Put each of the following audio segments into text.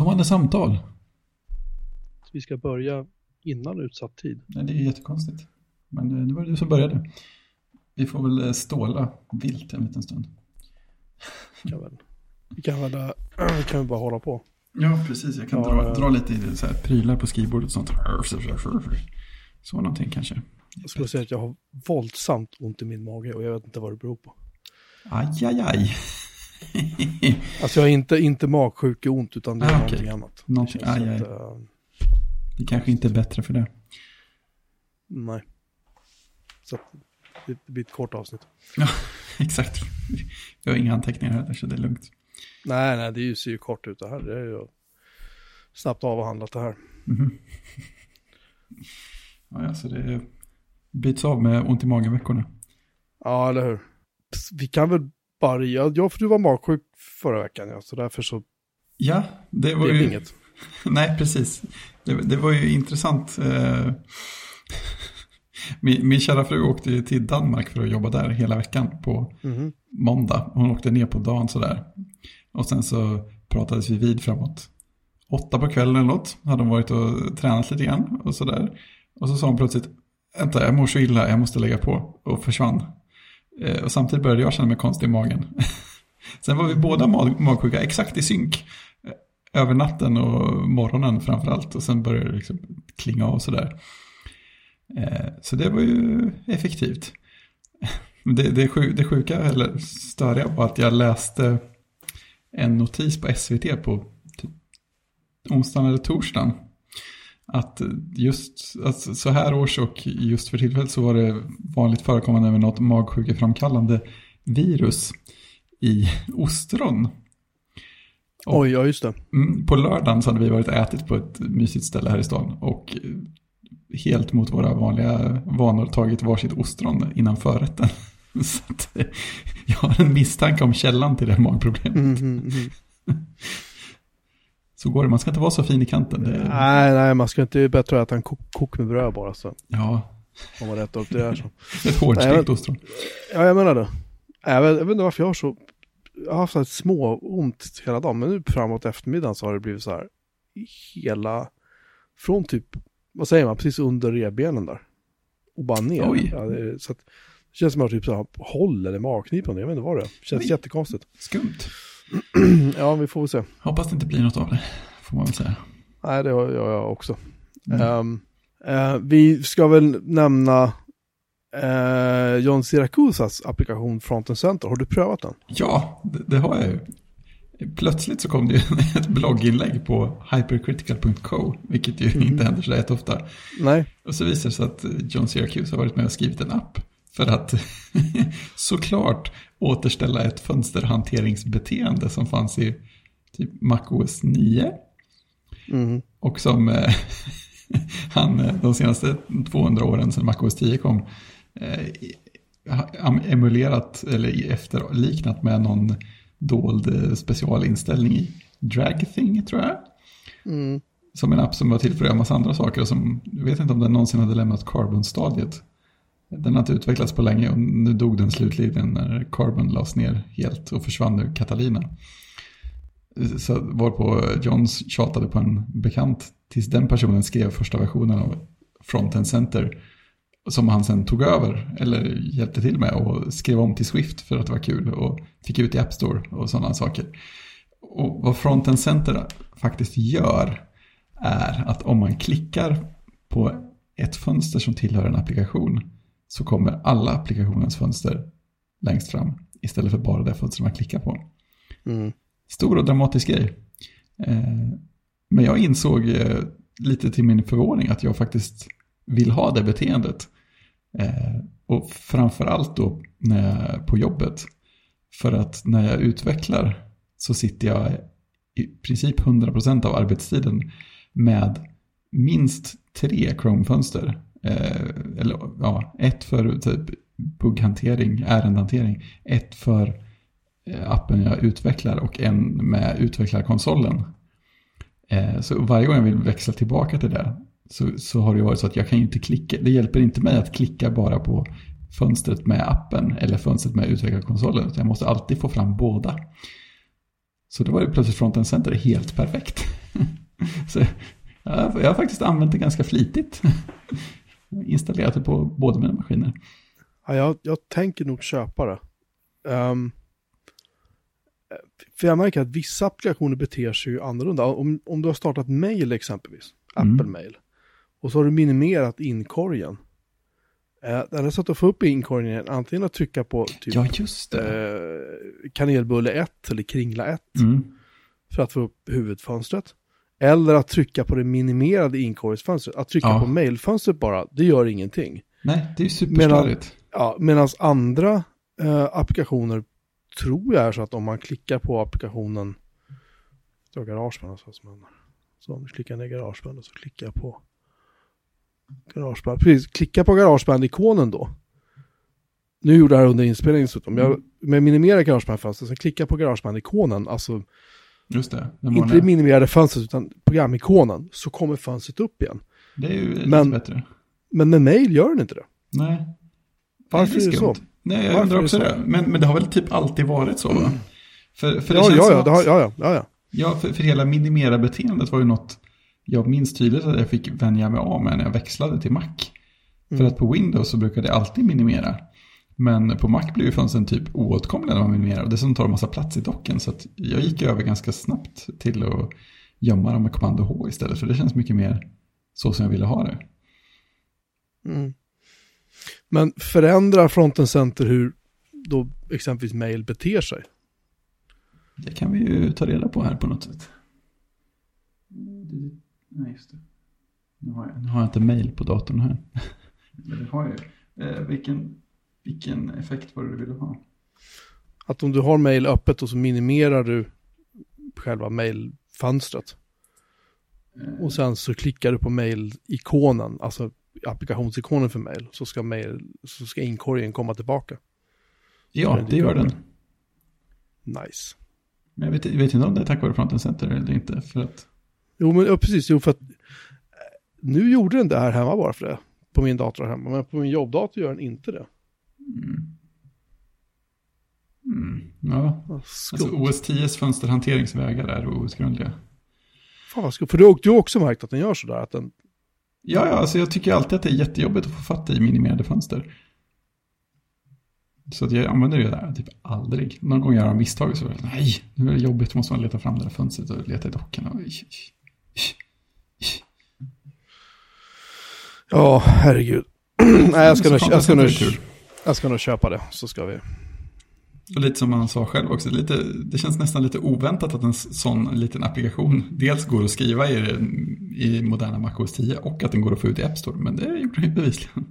Inkommande samtal. Vi ska börja innan utsatt tid. Nej, det är jättekonstigt. Men eh, det var du som började. Vi får väl eh, ståla vilt en liten stund. Kan väl, vi kan väl, äh, vi kan väl bara hålla på. Ja, precis. Jag kan Ja, dra, ja. dra lite så här, prylar på skrivbordet och sånt. Så någonting kanske. Jag skulle säga att jag har våldsamt ont i min mage och jag vet inte vad det beror på. Aj, aj, aj. Alltså jag har inte, inte magsjukeont utan det är Ah, någonting okej. annat. Någonting- aj, aj. att, äh, Det kanske inte är bättre för det. nej. Så det blir ett kort avsnitt. Ja, exakt. Jag har inga anteckningar här, så det är lugnt. Nej, nej, det ser ju kort ut det här. Det är ju snabbt avhandlat det här. Mhm. Ja, ja, så det byts av med ont i magen-veckorna. Ja, eller hur? Vi kan väl bara, ja, ja, för du var magsjuk förra veckan, ja, så därför så Ja, det var det ju... inget. Nej, precis. Det, det var ju intressant. eh, Min, min kära fru åkte ju till Danmark för att jobba där hela veckan på Mhm. måndag. Hon åkte ner på dagen sådär. Och sen så pratades vi vid framåt åtta på kvällen eller något. Hade hon varit och tränat lite grann och sådär. Och så sa hon plötsligt, vänta jag mår så illa, jag måste lägga på. Och försvann. Eh, och samtidigt började jag känna mig konstig i magen. Sen var vi båda mag- magsjuka, exakt i synk. Eh, över natten och morgonen framförallt. Och sen började det liksom klinga av sådär. Eh, så det var ju effektivt. Det, det, det sjuka, eller störiga, var att jag läste en notis på SVT på typ onsdagen eller torsdagen. Att just alltså, så här års och just för tillfället så var det vanligt förekommande med något magsjukeframkallande virus i ostron. Och- Oj, ja just det. Mm, på lördagen så hade vi varit ätit på ett mysigt ställe här i stan och helt mot våra vanliga vanor tagit varsitt ostron innan förrätten. Så att, eh, jag har en misstanke om källan till det här magproblemet. Mhm, mhm. Så går det, man ska inte vara så fin i kanten. Det, Nej, nej, man ska inte det är bättre att äta en kok, kok med bröd bara så. ja, Om man rättar upp det här så. ett hårdstekt ostron. Ja, jag menar det. Jag vet, jag vet inte varför jag har så, jag har haft här små ont hela dagen, men nu framåt eftermiddagen så har det blivit så här, hela, från typ, vad säger man, precis under revbenen där. Och bara ner. Oj. Ja, det, är- så att, det känns som att jag typ så här håller i magknipan, jag vet inte vad det är. Det känns Oj. jättekonstigt. Skumt. ja, vi får väl se. Hoppas det inte blir något av det, får man väl säga. Nej, det har jag, också. Mm. Ehm, eh, vi ska väl nämna uh, John Siracusas applikation Fronten Center. Har du prövat den? Ja, det, det har jag ju. Plötsligt så kom det ju ett blogginlägg på hypercritical.co, vilket ju Mhm. inte händer så där ofta. Nej. Och så visar det sig att John Syracuse har varit med och skrivit en app för att såklart återställa ett fönsterhanteringsbeteende som fanns i typ MacOS 9 Mhm. och som eh, han eh, de senaste 200 åren sedan MacOS 10 kom eh, emulerat eller efterliknat med någon dold eh, specialinställning i DragThing tror jag. Mm. Som en app som var till för att göra massa andra saker och som, jag vet inte om den någonsin hade lämnat Carbon-stadiet. Den har inte utvecklats på länge och nu dog den slutligen när Carbon lades ner helt och försvann ur Catalina. Så varpå Johns tjatade på en bekant tills den personen skrev första versionen av Frontend Center som han sen tog över eller hjälpte till med och skrev om till Swift för att det var kul och fick ut i App Store och sådana saker. Och vad Frontend Center faktiskt gör är att om man klickar på ett fönster som tillhör en applikation så kommer alla applikationens fönster längst fram istället för bara det fönster man klickar på. Mm. Stor och dramatisk grej. Eh, Men jag insåg eh, lite till min förvåning att jag faktiskt vill ha det beteendet. Eh, Och framförallt då när jag på jobbet. För att när jag utvecklar så sitter jag i princip 100% av arbetstiden med minst tre Chrome-fönster. Eh, eller ja, ett för typ bugghantering, ärendehantering, ett för eh, appen jag utvecklar och en med utvecklarkonsolen. Eh, så varje gång jag vill växla tillbaka till det så, så har det varit så att jag kan ju inte klicka. Det hjälper inte mig att klicka bara på fönstret med appen eller fönstret med utvecklarkonsolen. Utan jag måste alltid få fram båda. Så då var det plötsligt Frontend Center helt perfekt. Så jag, jag har faktiskt använt det ganska flitigt. Installerat det på båda mina maskiner. Ja, jag, jag tänker nog köpa det. Um, för jag märker att vissa applikationer beter sig ju annorlunda. Om, om du har startat mail exempelvis, Mm. Apple Mail, och så har du minimerat inkorgen. Eh, det enda sättet att få upp inkorgen är antingen att trycka på typ Ja, just det. eh, kanelbulle 1 eller kringla 1 Mm. för att få upp huvudfönstret. Eller att trycka på det minimerade inkorgsfönstret. Att trycka Ja. på mailfönstret bara, det gör ingenting. Nej, det är superstörigt. Ja, Medan andra eh, applikationer tror jag är så att om man klickar på applikationen, det var garageband alltså, som händer. Så om du klickar ner garageband så klickar jag på garageband. Precis, klicka på garageband-ikonen då. Nu gjorde jag det här under inspelningen dessutom. Jag med minimerar garageband-fönstret, sen klickar jag på garageband-ikonen, alltså Just det. Inte det minimerade fönstret utan programikonen, så kommer fönstret upp igen. Det är ju lite Men- bättre. Men med mail gör den inte det. Nej. Varför Nej, är det skumt. så? Nej, jag Varför undrar är det också så? det. Men, men det har väl typ alltid varit så va? För, för det Ja, känns ja, ja, det har, ja, ja, ja, ja. ja för, för hela minimera-beteendet var ju något jag minns tydligt att jag fick vänja mig av med när jag växlade till Mac. För Mm. att på Windows så brukade det alltid minimera. Men på Mac blir ju fönstren typ oåtkomliga när man minimerar. Och dessutom tar de massa plats i docken. Så att jag gick över ganska snabbt till att gömma dem med kommando H istället. För det känns mycket mer så som jag ville ha det. Mm. Men förändrar Fronten Center hur då exempelvis mail beter sig? Det kan vi ju ta reda på här på något sätt. Nej, just det. Nu har jag, nu har jag inte mail på datorn här. Men det har jag ju. Eh, vilken, vilken effekt var det du ville ha? Att om du har mail öppet och så minimerar du själva mailfönstret Eh, och sen så klickar du på mail-ikonen, alltså applikationsikonen för mail, så ska, mail, så ska inkorgen komma tillbaka. ja, det gör den. Nice. Men jag vet, jag vet inte om det är tack vare Fronten Center eller inte. För att, Jo, men ja, precis. Jo, för att eh, nu gjorde den det här hemma bara för det. På min dator hemma. Men på min jobbdator gör den inte det. Mm. Mm, ja, alltså skumt. OS 10s fönsterhanteringsvägar är outgrundliga. Fan vad skumt. För du har har också märkt att den gör sådär. Att den, Ja, ja, alltså jag tycker alltid att det är jättejobbigt att få fatt i minimerade fönster. Så att jag använder det där typ aldrig. Någon gång gör jag misstag så nej, nu är det jobbigt, måste man leta fram det där fönstret och leta i dockan. Ja, herregud. Nej, jag ska, nog, jag, ska det är nog. Jag ska nog köpa det. Så ska vi. Och lite som han sa själv också, lite, det känns nästan lite oväntat att en sån liten applikation dels går att skriva i, i moderna MacOS 10 och att den går att få ut i App Store. Men det gjorde den ju bevisligen.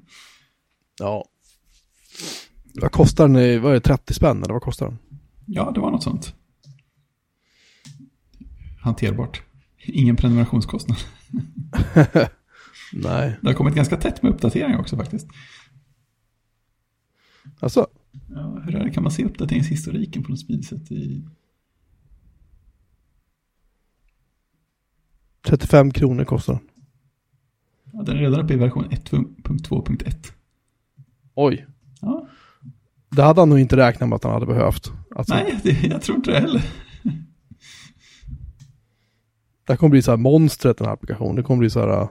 Ja. Vad kostar den? är det, 30 spänn eller vad kostar den? Ja, det var något sånt. Hanterbart. Ingen prenumerationskostnad. Nej. Det har kommit ganska tätt med uppdateringar också faktiskt. Alltså, Ja, hur är det? Kan man se uppdateringshistoriken på något smidigt sätt i... 35 kronor kostar den. Ja, den är redan uppe i version 1.2.1. Oj. Ja, Det hade han nog inte räknat med att han hade behövt. Alltså, nej, det, jag tror inte det heller. Det här kommer bli så här monstret den här applikationen. Det kommer bli så här.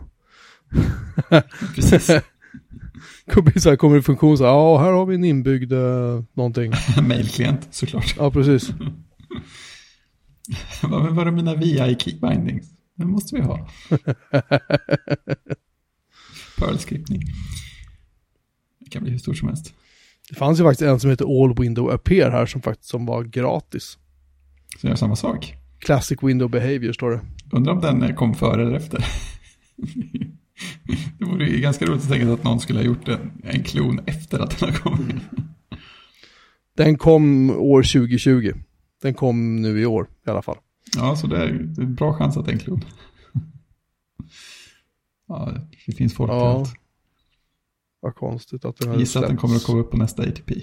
äh, Precis. Kommer så här, kommer det funktion så här, ja här har vi en inbyggd uh, någonting. Mailklient såklart. Ja, precis. Vad var det mina VI keybindings? Det måste vi ha. Perl-skriptning. Det kan bli hur stort som helst. Det fanns ju faktiskt en som heter All Window Appear här som faktiskt som var gratis. Så jag gör samma sak. Classic Window Behavior står det. Undrar om den kom före eller efter. Det vore ju ganska roligt att tänka sig att någon skulle ha gjort en, en klon efter att den har kommit. Den kom år 2020. Den kom nu i år i alla fall. Ja, så det är, det är en bra chans att det är en klon. Ja, det finns folk Ja, allt. Vad konstigt att den har gissar att den kommer att komma upp på nästa ATP.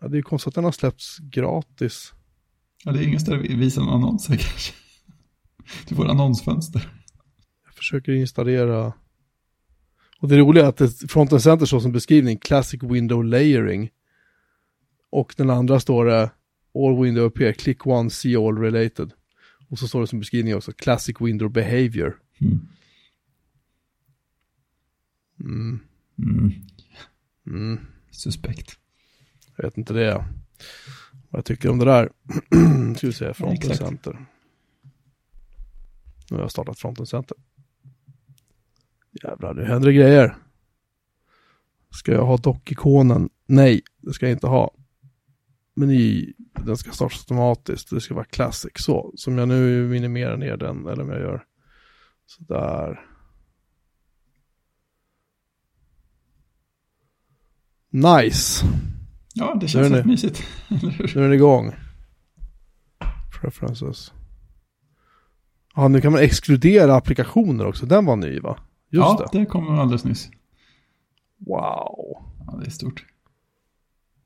Ja, det är ju konstigt att den har släppts gratis. Ja, det är ingen större visa någon annons här kanske. Du får annonsfönster. Försöker installera. Och det roliga är att det, Fronten Center står som beskrivning Classic Window Layering. Och den andra står det All Window Appear, Click One, See All Related. Och så står det som beskrivning också, classic window behavior. Mm. Mm. Mm. Mm. Suspekt. Jag vet inte det. Vad jag tycker om det där. Ska vi se, Fronten. Center. Nu har jag startat Fronten Center. Jävlar, nu händer det grejer. Ska jag ha dockikonen? Nej, det ska jag inte ha. Meny, den ska startas automatiskt. Det ska vara classic. Så, som jag nu minimerar ner den, eller om jag gör sådär. Nice. Ja, det känns rätt mysigt. Nu är den igång. Preferences. Ja, nu kan man exkludera applikationer också. Den var ny va? Just ja, det. det kom alldeles nyss. Wow. Ja, det är stort.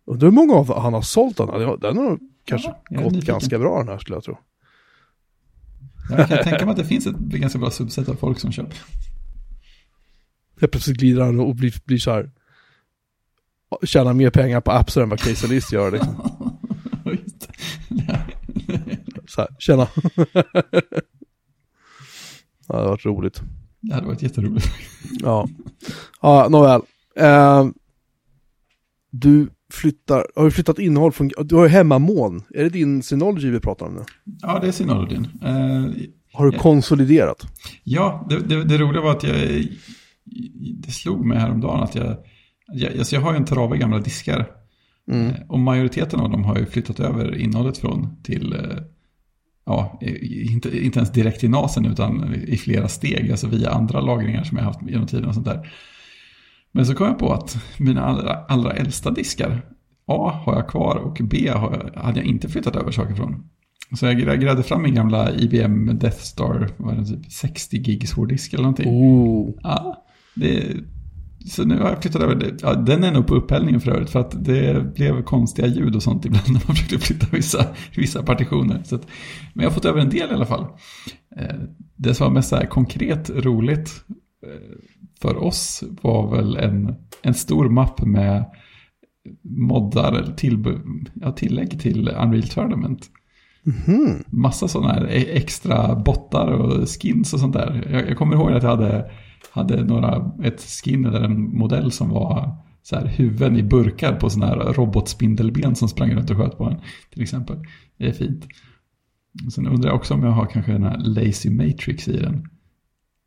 Undrar hur många av han har sålt den här. Den har- kanske Ja, jag gått ganska bra den här skulle jag tro. Jag kan tänka mig att det finns ett ganska bra subset av folk som köper. Helt plötsligt glider han och blir, blir så här. Tjänar mer pengar på Appster än vad Casey List gör liksom. Just det. Så här, tjena. ja, det har varit roligt. Det hade varit jätteroligt. Ja, ja nåväl. Eh, du flyttar, har du flyttat innehåll från, du har ju hemmamoln. Är det din Synology vi pratar om nu? Ja, det är Synologyn. Eh, Har du Ja. konsoliderat? Ja, det, det, det roliga var att jag, det slog mig häromdagen att jag, jag, alltså jag har ju en trave gamla diskar. Mm. Eh, Och majoriteten av dem har ju flyttat över innehållet från till, eh, ja, i- inte, inte ens direkt till NASen utan i flera steg, alltså via andra lagringar som jag haft genom tiden och sånt där. Men så kom jag på att mina allra, allra äldsta diskar, A har jag kvar och B har jag, hade jag inte flyttat över saker från. Så jag grä- grävde fram min gamla IBM Death Star, vad är det, typ 60 gigs hårddisk eller någonting. Oh. Ja, det, så nu har jag flyttat över. Ja, den är nog på upphällningen för övrigt. För att det blev konstiga ljud och sånt ibland när man försökte flytta vissa, vissa partitioner. Så att, men jag har fått över en del i alla fall. Eh, Det som var mest så här konkret roligt eh, för oss var väl en, en stor mapp med moddar, eller till, ja, tillägg till Unreal Tournament Mhm. massa sådana här e- extra bottar och skins och sånt där. Jag, jag kommer ihåg att jag hade, hade några, ett skin eller en modell som var så här huvuden i burkar på sådana här robotspindelben som sprang runt och sköt på en till exempel. Det är fint. Sen undrar jag också om jag har kanske den här Lazy Matrix i den.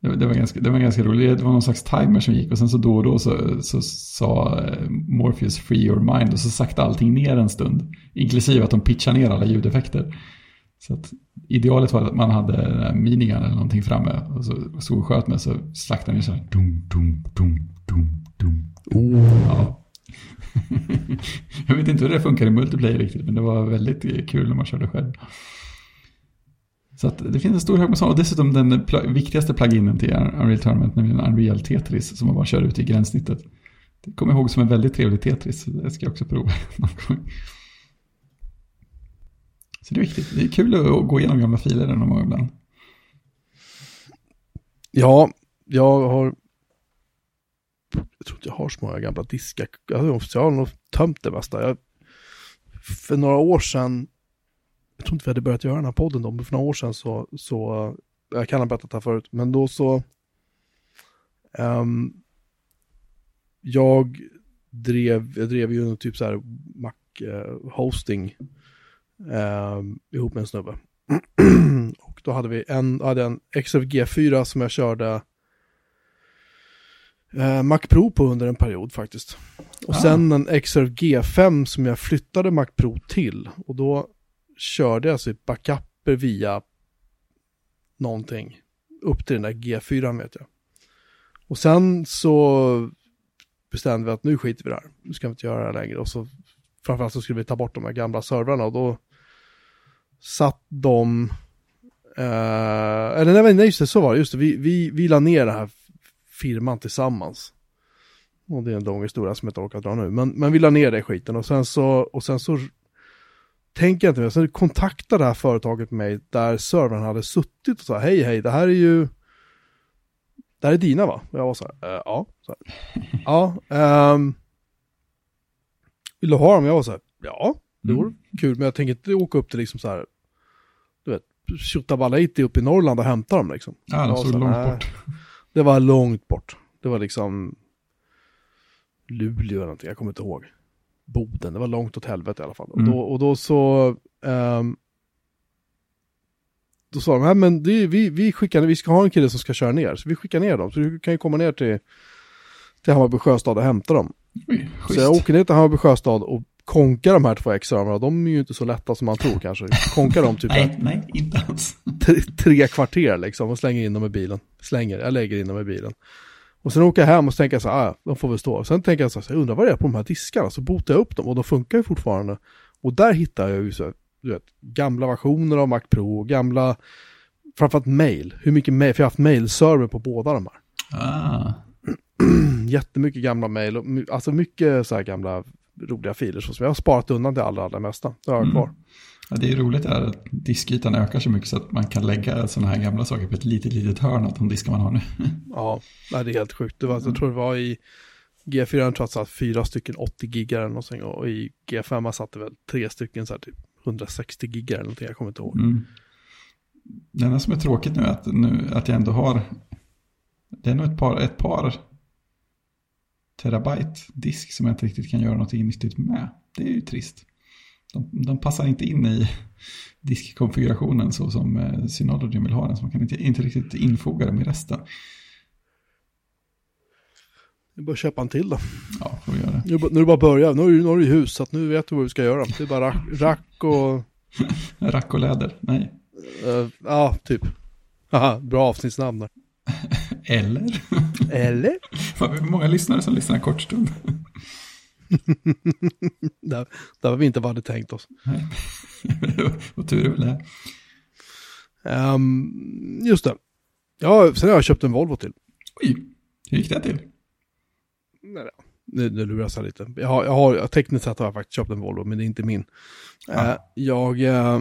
Det, var- det, var ganska, det var ganska roligt. Det var någon slags timer som gick och sen så då och då så, så sa eh, Morpheus Free Your Mind och så sakta allting ner en stund. Inklusive att de pitchar ner alla ljudeffekter. Så att idealet var att man hade minigun eller någonting framme och så så sköt med så slaktade ni så här dum, dum, dum, dum, dum. Oh. Ja. Jag vet inte hur det funkar i multiplayer riktigt men det var väldigt kul när man körde själv. Så att det finns en stor hög med sådana och dessutom den pl- viktigaste pluginen till Unreal Tournament nämligen Unreal Tetris som man bara kör ut i gränssnittet. Det kommer jag ihåg som en väldigt trevlig Tetris det ska jag också prova någon gång. Så det är viktigt. Det är kul att gå igenom gamla filer någon gång ibland. Ja, jag har... Jag tror inte jag har så många gamla diskar. Jag har, nog tömt det mesta. Jag, för några år sedan, jag tror inte vi hade börjat göra den här podden då, men för några år sedan så, så eh, jag kan ha berättat det här förut, men då så, Um, jag drev, jag drev ju typ så här Mac eh, eh, ihop med en snubbe. och då hade vi en, hade en XFG G4 som jag körde eh, Mac Pro på under en period faktiskt. Och Ah. sen en XRF G5 som jag flyttade Mac Pro till. Och då körde jag alltså backuper via någonting upp till den där G4 vet jag. Och sen så bestämde vi att nu skiter vi i det här. Nu ska vi inte göra det här längre. Och så framförallt så skulle vi ta bort de här gamla servrarna och då satt de Uh, eh, eller nej, nej, just det, så var det. Just det, vi, vi, vi la ner den här firman tillsammans. Och det är en lång historia som jag inte orkar dra nu. Men, men vi la ner det skiten och sen så, och sen så tänker jag inte mer. Sen kontaktade det här företaget mig där servern hade suttit och sa hej hej, det här är ju det här är dina va? Och jag var så här, äh, ja. Så här, ja, Um, vill du ha dem? Jag var så här, ja, det vore Mm. kul, men jag tänker inte åka upp till liksom så här, du vet, Tjottabalaiti uppe i Norrland och hämta dem liksom. Ja, Jag så sa, långt bort. Det var långt bort. Det var liksom Luleå eller någonting, jag kommer inte ihåg. Boden, det var långt åt helvete i alla fall. Mm. Och, då, och då så... ehm, då sa de, här, men det, är- vi, vi, skickar, vi ska ha en kille som ska köra ner. Så vi skickar ner dem. Så du kan ju komma ner till, till Hammarby Sjöstad och hämta dem. Oj, Så jag åker ner till Hammarby Sjöstad och konkar de här två extra De är ju inte så lätta som man tror kanske. Konkar dem typ Nej, nej, inte alls. tre, tre kvarter liksom och slänger in dem i bilen. Slänger, jag lägger in dem i bilen. Och sen åker jag hem och tänker så här, ah, de får väl stå. Och sen tänker jag så här, jag undrar vad det är på de här diskarna. Så botar jag upp dem och de funkar ju fortfarande. Och där hittar jag ju så, du vet, gamla versioner av Mac Pro, gamla, framförallt mail. Hur mycket mail, för jag har haft mailserver på båda de här. Ah, Jättemycket gamla mail, alltså mycket så här gamla roliga filer så som jag har sparat undan det allra, allra mesta. Det har jag Mm. kvar. ja, det är roligt är att diskytan ökar så mycket så att man kan lägga sådana här gamla saker på ett litet, litet hörn av de diskar man har nu. Ja, det är helt sjukt. Det var, Jag tror det var i G4 tror jag att det satt fyra stycken 80 gigar eller någonting och i G5 satt det väl tre stycken så här typ 160 gigar eller någonting, jag kommer inte ihåg. Mm. Det enda som är tråkigt nu är att, nu, att jag ändå har, det är nog ett par, ett par terabyte disk som jag inte riktigt kan göra någonting nyttigt med. Det är ju trist. De, de passar inte in i diskkonfigurationen så som eh, Synology vill ha den, så man kan inte, inte riktigt infoga dem i resten. Vi bör köpa en till då. Ja, får vi göra det. Nu, nu är det bara att börja, nu är du, nu är du i hus så att nu vet du vad vi ska göra. Det är bara rack, rack och, Rack och läder, nej. eh, ja typ. Haha, bra avsnittsnamn där. Eller? Eller? Har många lyssnare som lyssnar en kort stund. Där, där var vi inte vad hade tänkt oss. Nej. och tur är väl det. Ehm, just det. Ja, sen har jag köpt en Volvo till. Oj, hur gick det till? Nej, då. Nu, nu luras jag lite. Jag har, jag har, tekniskt sett har jag faktiskt köpt en Volvo, men det är inte min. Ja. Eh, jag, eh,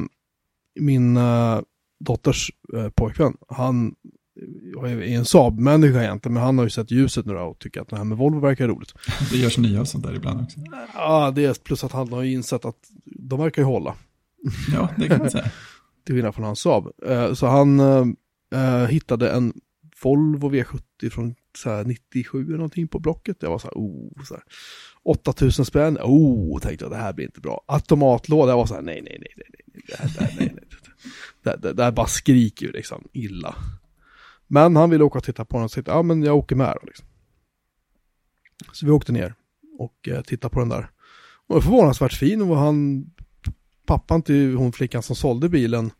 min eh, dotters pojkvän, han är en Saab-människa egentligen, men han har ju sett ljuset nu då och tycker att det här med Volvo verkar roligt. Det görs nya och sånt där ibland också. Ja, det är plus att han har insett att de verkar ju hålla, Ja, det kan man säga. till skillnad från hans Saab. Eh, så han eh, eh, hittade en Volvo V70 från så här 97 eller någonting på Blocket. Jag var så här, oh, så här. 8000 spänn, oh, tänkte jag, det här blir inte bra. Automatlåda, jag var så här, nej, nej, nej, nej, nej, det här, det här, nej, nej. Det, det, det här bara skriker ju liksom illa. Men han ville åka och titta på den och tänkte, ja men jag åker med då liksom. Så vi åkte ner och eh, tittade på den där. Och var förvånansvärt fin och han, pappan till hon flickan som sålde bilen,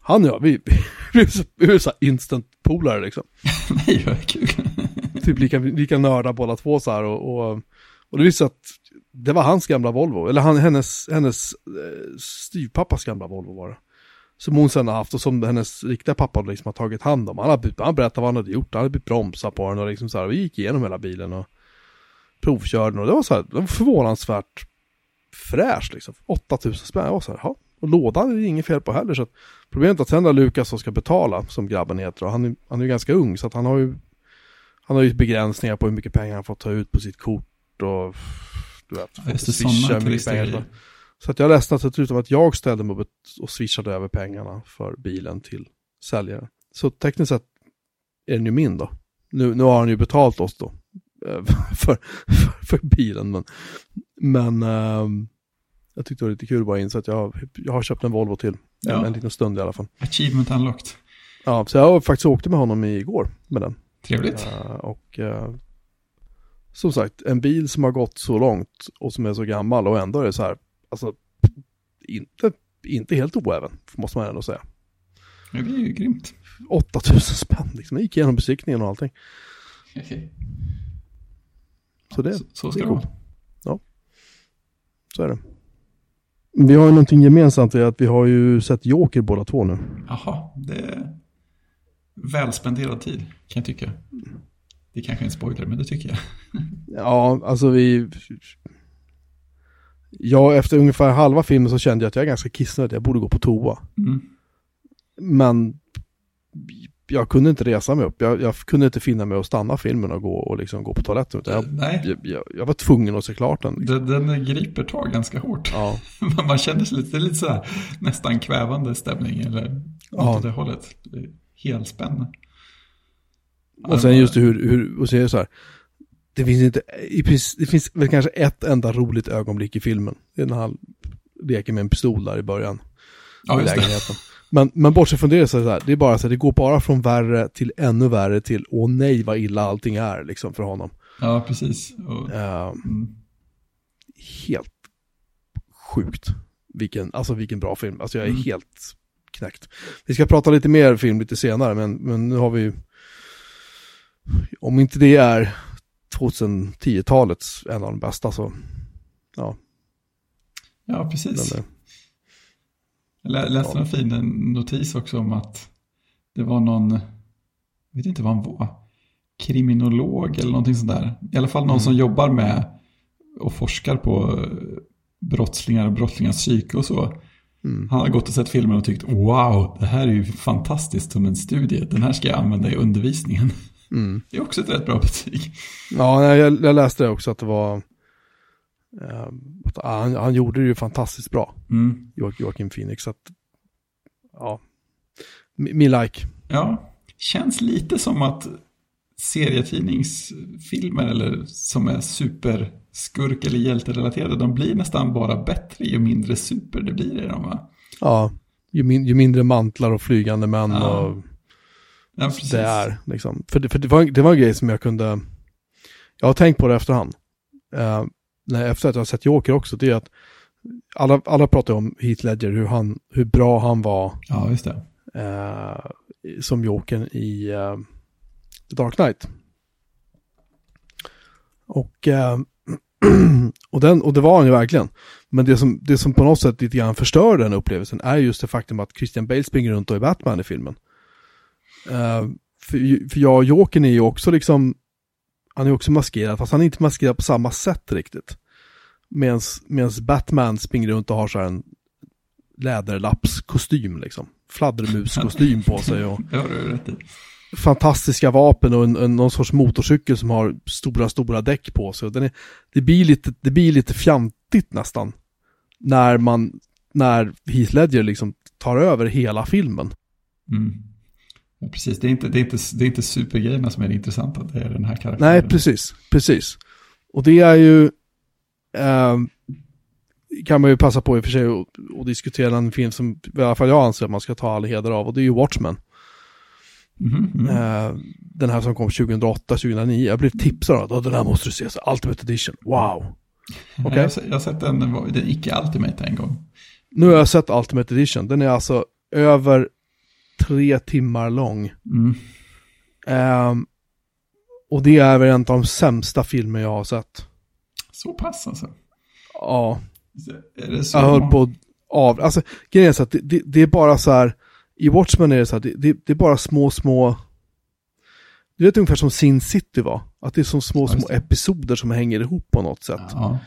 han och jag, vi, vi, så, vi blev så instant polare liksom Nej, vad kul. typ lika, lika nörda båda två så här och, och, och det visste att det var hans gamla Volvo, eller han, hennes, hennes eh, styvpappas gamla Volvo var det. Som hon sen har haft och som hennes riktiga pappa liksom har tagit hand om. Han, har, han berättade vad han hade gjort, han hade bytt bromsar på den och liksom så här, vi gick igenom hela bilen och provkörde den och det var så här, det var förvånansvärt fräscht liksom. 8000 spänn, jag var så här, ja. Och lådan är det inget fel på heller så att problemet är att sen när Lukas som ska betala, som grabben heter, och han, är- han är ju ganska ung så att han har ju han har ju begränsningar på hur mycket pengar han får ta ut på sitt kort och du vet, Ja, swisha mycket pengar Så att jag ledsnade till slut om att jag ställde mig upp och swishade över pengarna för bilen till säljaren. Så tekniskt sett är den ju min då. Nu, nu har han ju betalt oss då eh, för, för, för bilen. Men, men ehm, jag tyckte det var lite kul bara inse att jag, jag har köpt en Volvo till. En, Ja. en liten stund i alla fall. Achievement unlocked. Ja, så jag faktiskt åkte med honom igår med den. Trevligt. Eh, och eh, som sagt, en bil som har gått så långt och som är så gammal och ändå är det så här, alltså inte, inte helt oäven, måste man ändå säga. Ja, det är ju grymt. 8000 spänn liksom, jag gick igenom besiktningen och allting. Så det, Så, så det ska är det vara. coolt. så är det. Vi har ju någonting gemensamt i att vi har ju sett Joker båda två nu. Jaha, det är välspenderad tid kan jag tycka. Det är kanske är en spoiler, men det tycker jag. Ja, alltså vi... Ja, efter ungefär halva filmen så kände jag att jag är ganska kissnödig, jag borde gå på toa. Mm. Men jag kunde inte resa mig upp. Jag, jag kunde inte finna mig att stanna filmen och gå, och liksom gå på toaletten. Utan jag, Nej, jag, jag, var tvungen att se klart den. Liksom. den, den griper tag ganska hårt. Ja, Man känner sig lite, lite så här, nästan kvävande stämning. Eller, Ja. Åt det hållet. Helspänn. Och sen just hur, hur och så är det så här. Det finns inte, det finns väl kanske ett enda roligt ögonblick i filmen. Det är när han leker med en pistol där i början. Ja, just lägenheten. Det. Men, men bortsett från det så är det, så här, det är bara så här, det går bara från värre till ännu värre till åh nej vad illa allting är liksom för honom. Ja, precis. Och, uh, mm. Helt sjukt. Vilken, alltså vilken bra film. Alltså jag är mm. helt knäckt. Vi ska prata lite mer film lite senare, men, men nu har vi om inte det är 2010-talets en av de bästa så, ja. Ja, precis. Men, jag läste ja. en fin notis också om att det var någon, jag vet inte vad han var, kriminolog eller någonting sånt där. I alla fall någon mm. som jobbar med och forskar på brottslingar och brottslingars psyke och så. Mm. Han har gått och sett filmen och tyckt wow, det här är ju fantastiskt som en studie. Den här ska jag använda i undervisningen. Mm. Det är också ett rätt bra betyg. Ja, jag, jag läste det också att det var... Uh, att han, han, gjorde det ju fantastiskt bra. Mm. Joakim Phoenix. Så att, ja, min like. Ja, känns lite som att serietidningsfilmer eller som är superskurk eller hjälterelaterade, de blir nästan bara bättre ju mindre super det blir i dem va? Ja, ju, min, ju mindre mantlar och flygande män ja. och ja, det är. Liksom. För, det, för det, var, det var en grej som jag kunde, jag har tänkt på det efterhand. Uh, när, efter att jag har sett Joker också, det är att alla, alla pratar om Heath Ledger, hur, han, hur bra han var. Ja, just det. Uh, som Jokern i uh, The Dark Knight. Och, uh, och, den, och det var han ju verkligen. Men det som, det som på något sätt lite grann förstör den upplevelsen är just det faktum att Christian Bale springer runt och är Batman i filmen. Uh, för, för jag och Jokern är ju också liksom, han är också maskerad, fast han är inte maskerad på samma sätt riktigt. Medan Batman springer runt och har så här en läderlappskostym liksom. Fladdermuskostym på sig och fantastiska vapen och en, en, någon sorts motorcykel som har stora, stora däck på sig. Den är, det, blir lite, det blir lite fjantigt nästan. När man, när Heath Ledger liksom tar över hela filmen. Mm. Precis, det är, inte, det, är inte, det är inte supergrejerna som är det intressanta, det är den här karaktären. Nej, precis, precis. Och det är ju, eh, kan man ju passa på i och för sig att diskutera en film som i alla fall jag anser att man ska ta all heder av och det är ju Watchmen. Mm, mm. Eh, den här som kom 2008-2009, jag blev tipsad om att den här måste du se, så Ultimate Edition, wow. Okay. Jag, jag har sett den, den icke-Ultimate en gång. Nu har jag sett Ultimate Edition, den är alltså över tre timmar lång. Mm. Um, och det är väl en av de sämsta filmer jag har sett. Så pass alltså? Ja. Jag höll på av, alltså grejen är så att det, det, det, är bara så här, i Watchmen är det så här, det, det, är bara små, små, du vet ungefär som Sin City var, att det är som små, små episoder som hänger ihop på något sätt. Ja.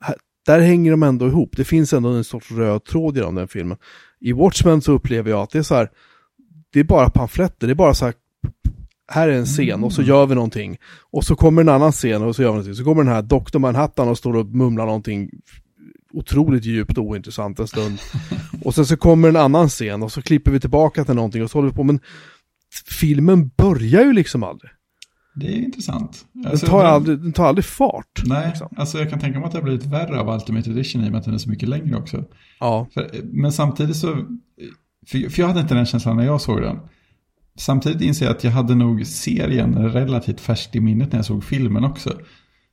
Här, där hänger de ändå ihop, det finns ändå en sorts röd tråd genom den filmen. I Watchmen så upplever jag att det är så här, det är bara pamfletter, det är bara så här, här är en scen och så mm. gör vi någonting. Och så kommer en annan scen och så gör vi någonting. Så kommer den här Dr. Manhattan och står och mumlar någonting otroligt djupt och ointressant en stund. Och sen så kommer en annan scen och så klipper vi tillbaka till någonting och så håller vi på. Men filmen börjar ju liksom aldrig. Det är intressant. Den, alltså, tar, aldrig, den tar aldrig fart. Nej, liksom. alltså jag kan tänka mig att det har blivit värre av Ultimate Edition i och med att den är så mycket längre också. Ja. För, men samtidigt så för, för jag hade inte den känslan när jag såg den. Samtidigt inser jag att jag hade nog serien relativt färskt i minnet när jag såg filmen också.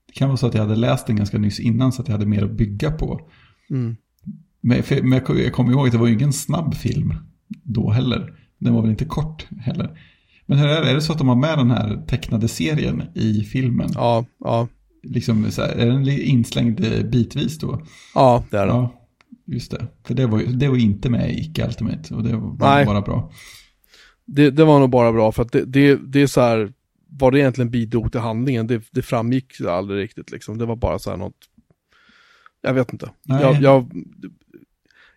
Det kan vara så att jag hade läst den ganska nyss innan så att jag hade mer att bygga på. Mm. Men, för, men jag, jag kommer ihåg att det var ju ingen snabb film då heller. Den var väl inte kort heller. Men hur är det? Är det så att de har med den här tecknade serien i filmen? Ja, ja. Liksom, här, är den inslängd bitvis då? Ja, det är den. Ja. Just det, för det var, det var inte med i Icke Ultimate och det var Nej. bara bra. Det, det var nog bara bra för att det, det, det är så här, vad det egentligen bidrog till handlingen, det, det framgick aldrig riktigt liksom. Det var bara så här något, jag vet inte. Jag, jag,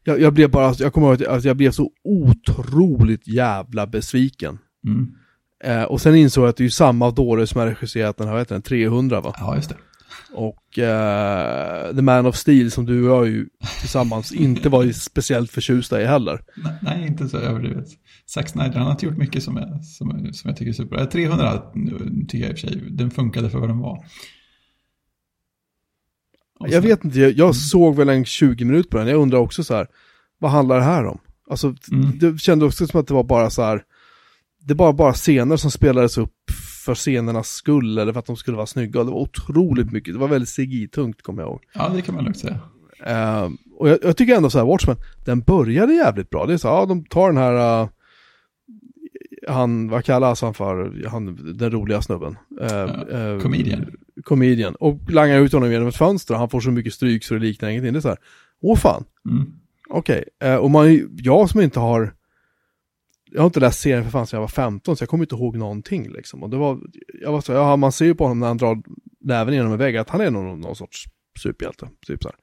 jag, jag, blev bara, jag kommer ihåg att jag blev så otroligt jävla besviken. Mm. Eh, och sen insåg jag att det är ju samma dåre som har regisserat den här, vad heter den, 300 va? Ja, just det. Och eh, The Man of Steel som du och jag ju tillsammans inte var speciellt förtjusta i heller. Nej, nej, inte så överdrivet. Zack Snyder, han har inte gjort mycket som, är, som, som jag tycker är superbra. 300 tycker jag i och för sig, den funkade för vad den var. Och Jag vet inte, jag, jag såg väl en 20 minuter på den. Jag undrar också så här, vad handlar det här om? Alltså, Mm. det kändes också som att det var bara så här, det var bara scener som spelades upp för scenernas skull eller för att de skulle vara snygga. Det var otroligt mycket, det var väldigt CGI-tungt kommer jag ihåg. Ja, det kan man lugnt säga. Eh, och jag, jag tycker ändå så här, Watchmen, den började jävligt bra. Det är så här, ja, de tar den här, eh, han, vad kallas han för, han, den roliga snubben? Uh, Ja, comedian. Comedian. Och langar ut honom genom ett fönster och han får så mycket stryk så det liknar ingenting. Det är så här, åh fan, Mm. okej. Eh, och man, jag som inte har, jag har inte läst serien för fan sedan jag var 15 så jag kommer inte ihåg någonting liksom. Och det var, jag var så ja, man ser ju på honom när han drar näven genom en vägg att han är någon, någon sorts superhjälte. Typ så här.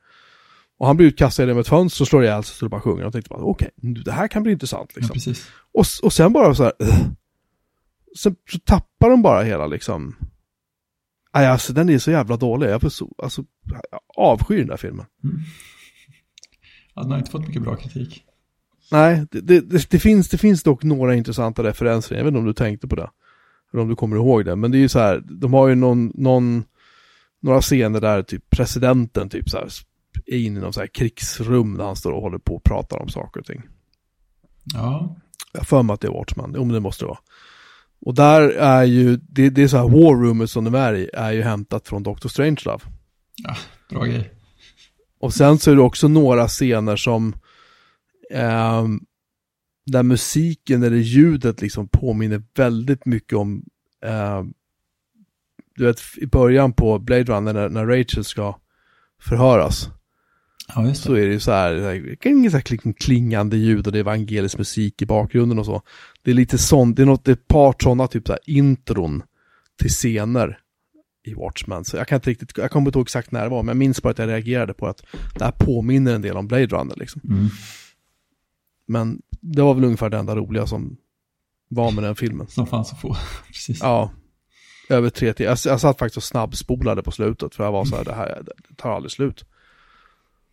Och han blir utkastad genom ett fönster och slår ihjäl sig så det bara sjunger. Och tänkte bara, okej, det här kan bli intressant Ja, liksom. precis. Och, och sen bara så här, "Ugh." sen så tappar de bara hela liksom, Nej, alltså den är så jävla dålig. Jag, så, alltså, jag avskyr den där filmen. Mm. Ja, den har inte fått mycket bra kritik. Nej, det, det, det, finns, det finns dock några intressanta referenser. Jag vet inte om du tänkte på det. Eller om du kommer ihåg det. Men det är ju så här, de har ju någon, någon några scener där typ presidenten typ så här är inne i någon så här krigsrum där han står och håller på och pratar om saker och ting. Ja, Jag för mig att det är Watchman, jo men det måste det vara. Och där är ju, det, det är så här war rummet som de är i, är ju hämtat från Doctor Strangelove. ja bra grej. Och sen så är det också några scener som ehm, där musiken eller ljudet liksom påminner väldigt mycket om ehm, du vet i början på Blade Runner när, när Rachel ska förhöras Ja, så är det ju så här, så här, klingande ljud och det är evangelisk musik i bakgrunden och så. Det är lite sånt, det är något, det är ett par sådana typ så här intron till scener i Watchmen. Så jag kan inte riktigt, jag kommer inte ihåg exakt när det var, men jag minns bara att jag reagerade på att det här påminner en del om Blade Runner liksom. Mm. Men det var väl ungefär det enda roliga som var med den filmen. Som fanns att få. Precis. Ja, över tre till. Jag, jag satt faktiskt och snabbspolade på slutet för jag var så här, det här det tar aldrig slut.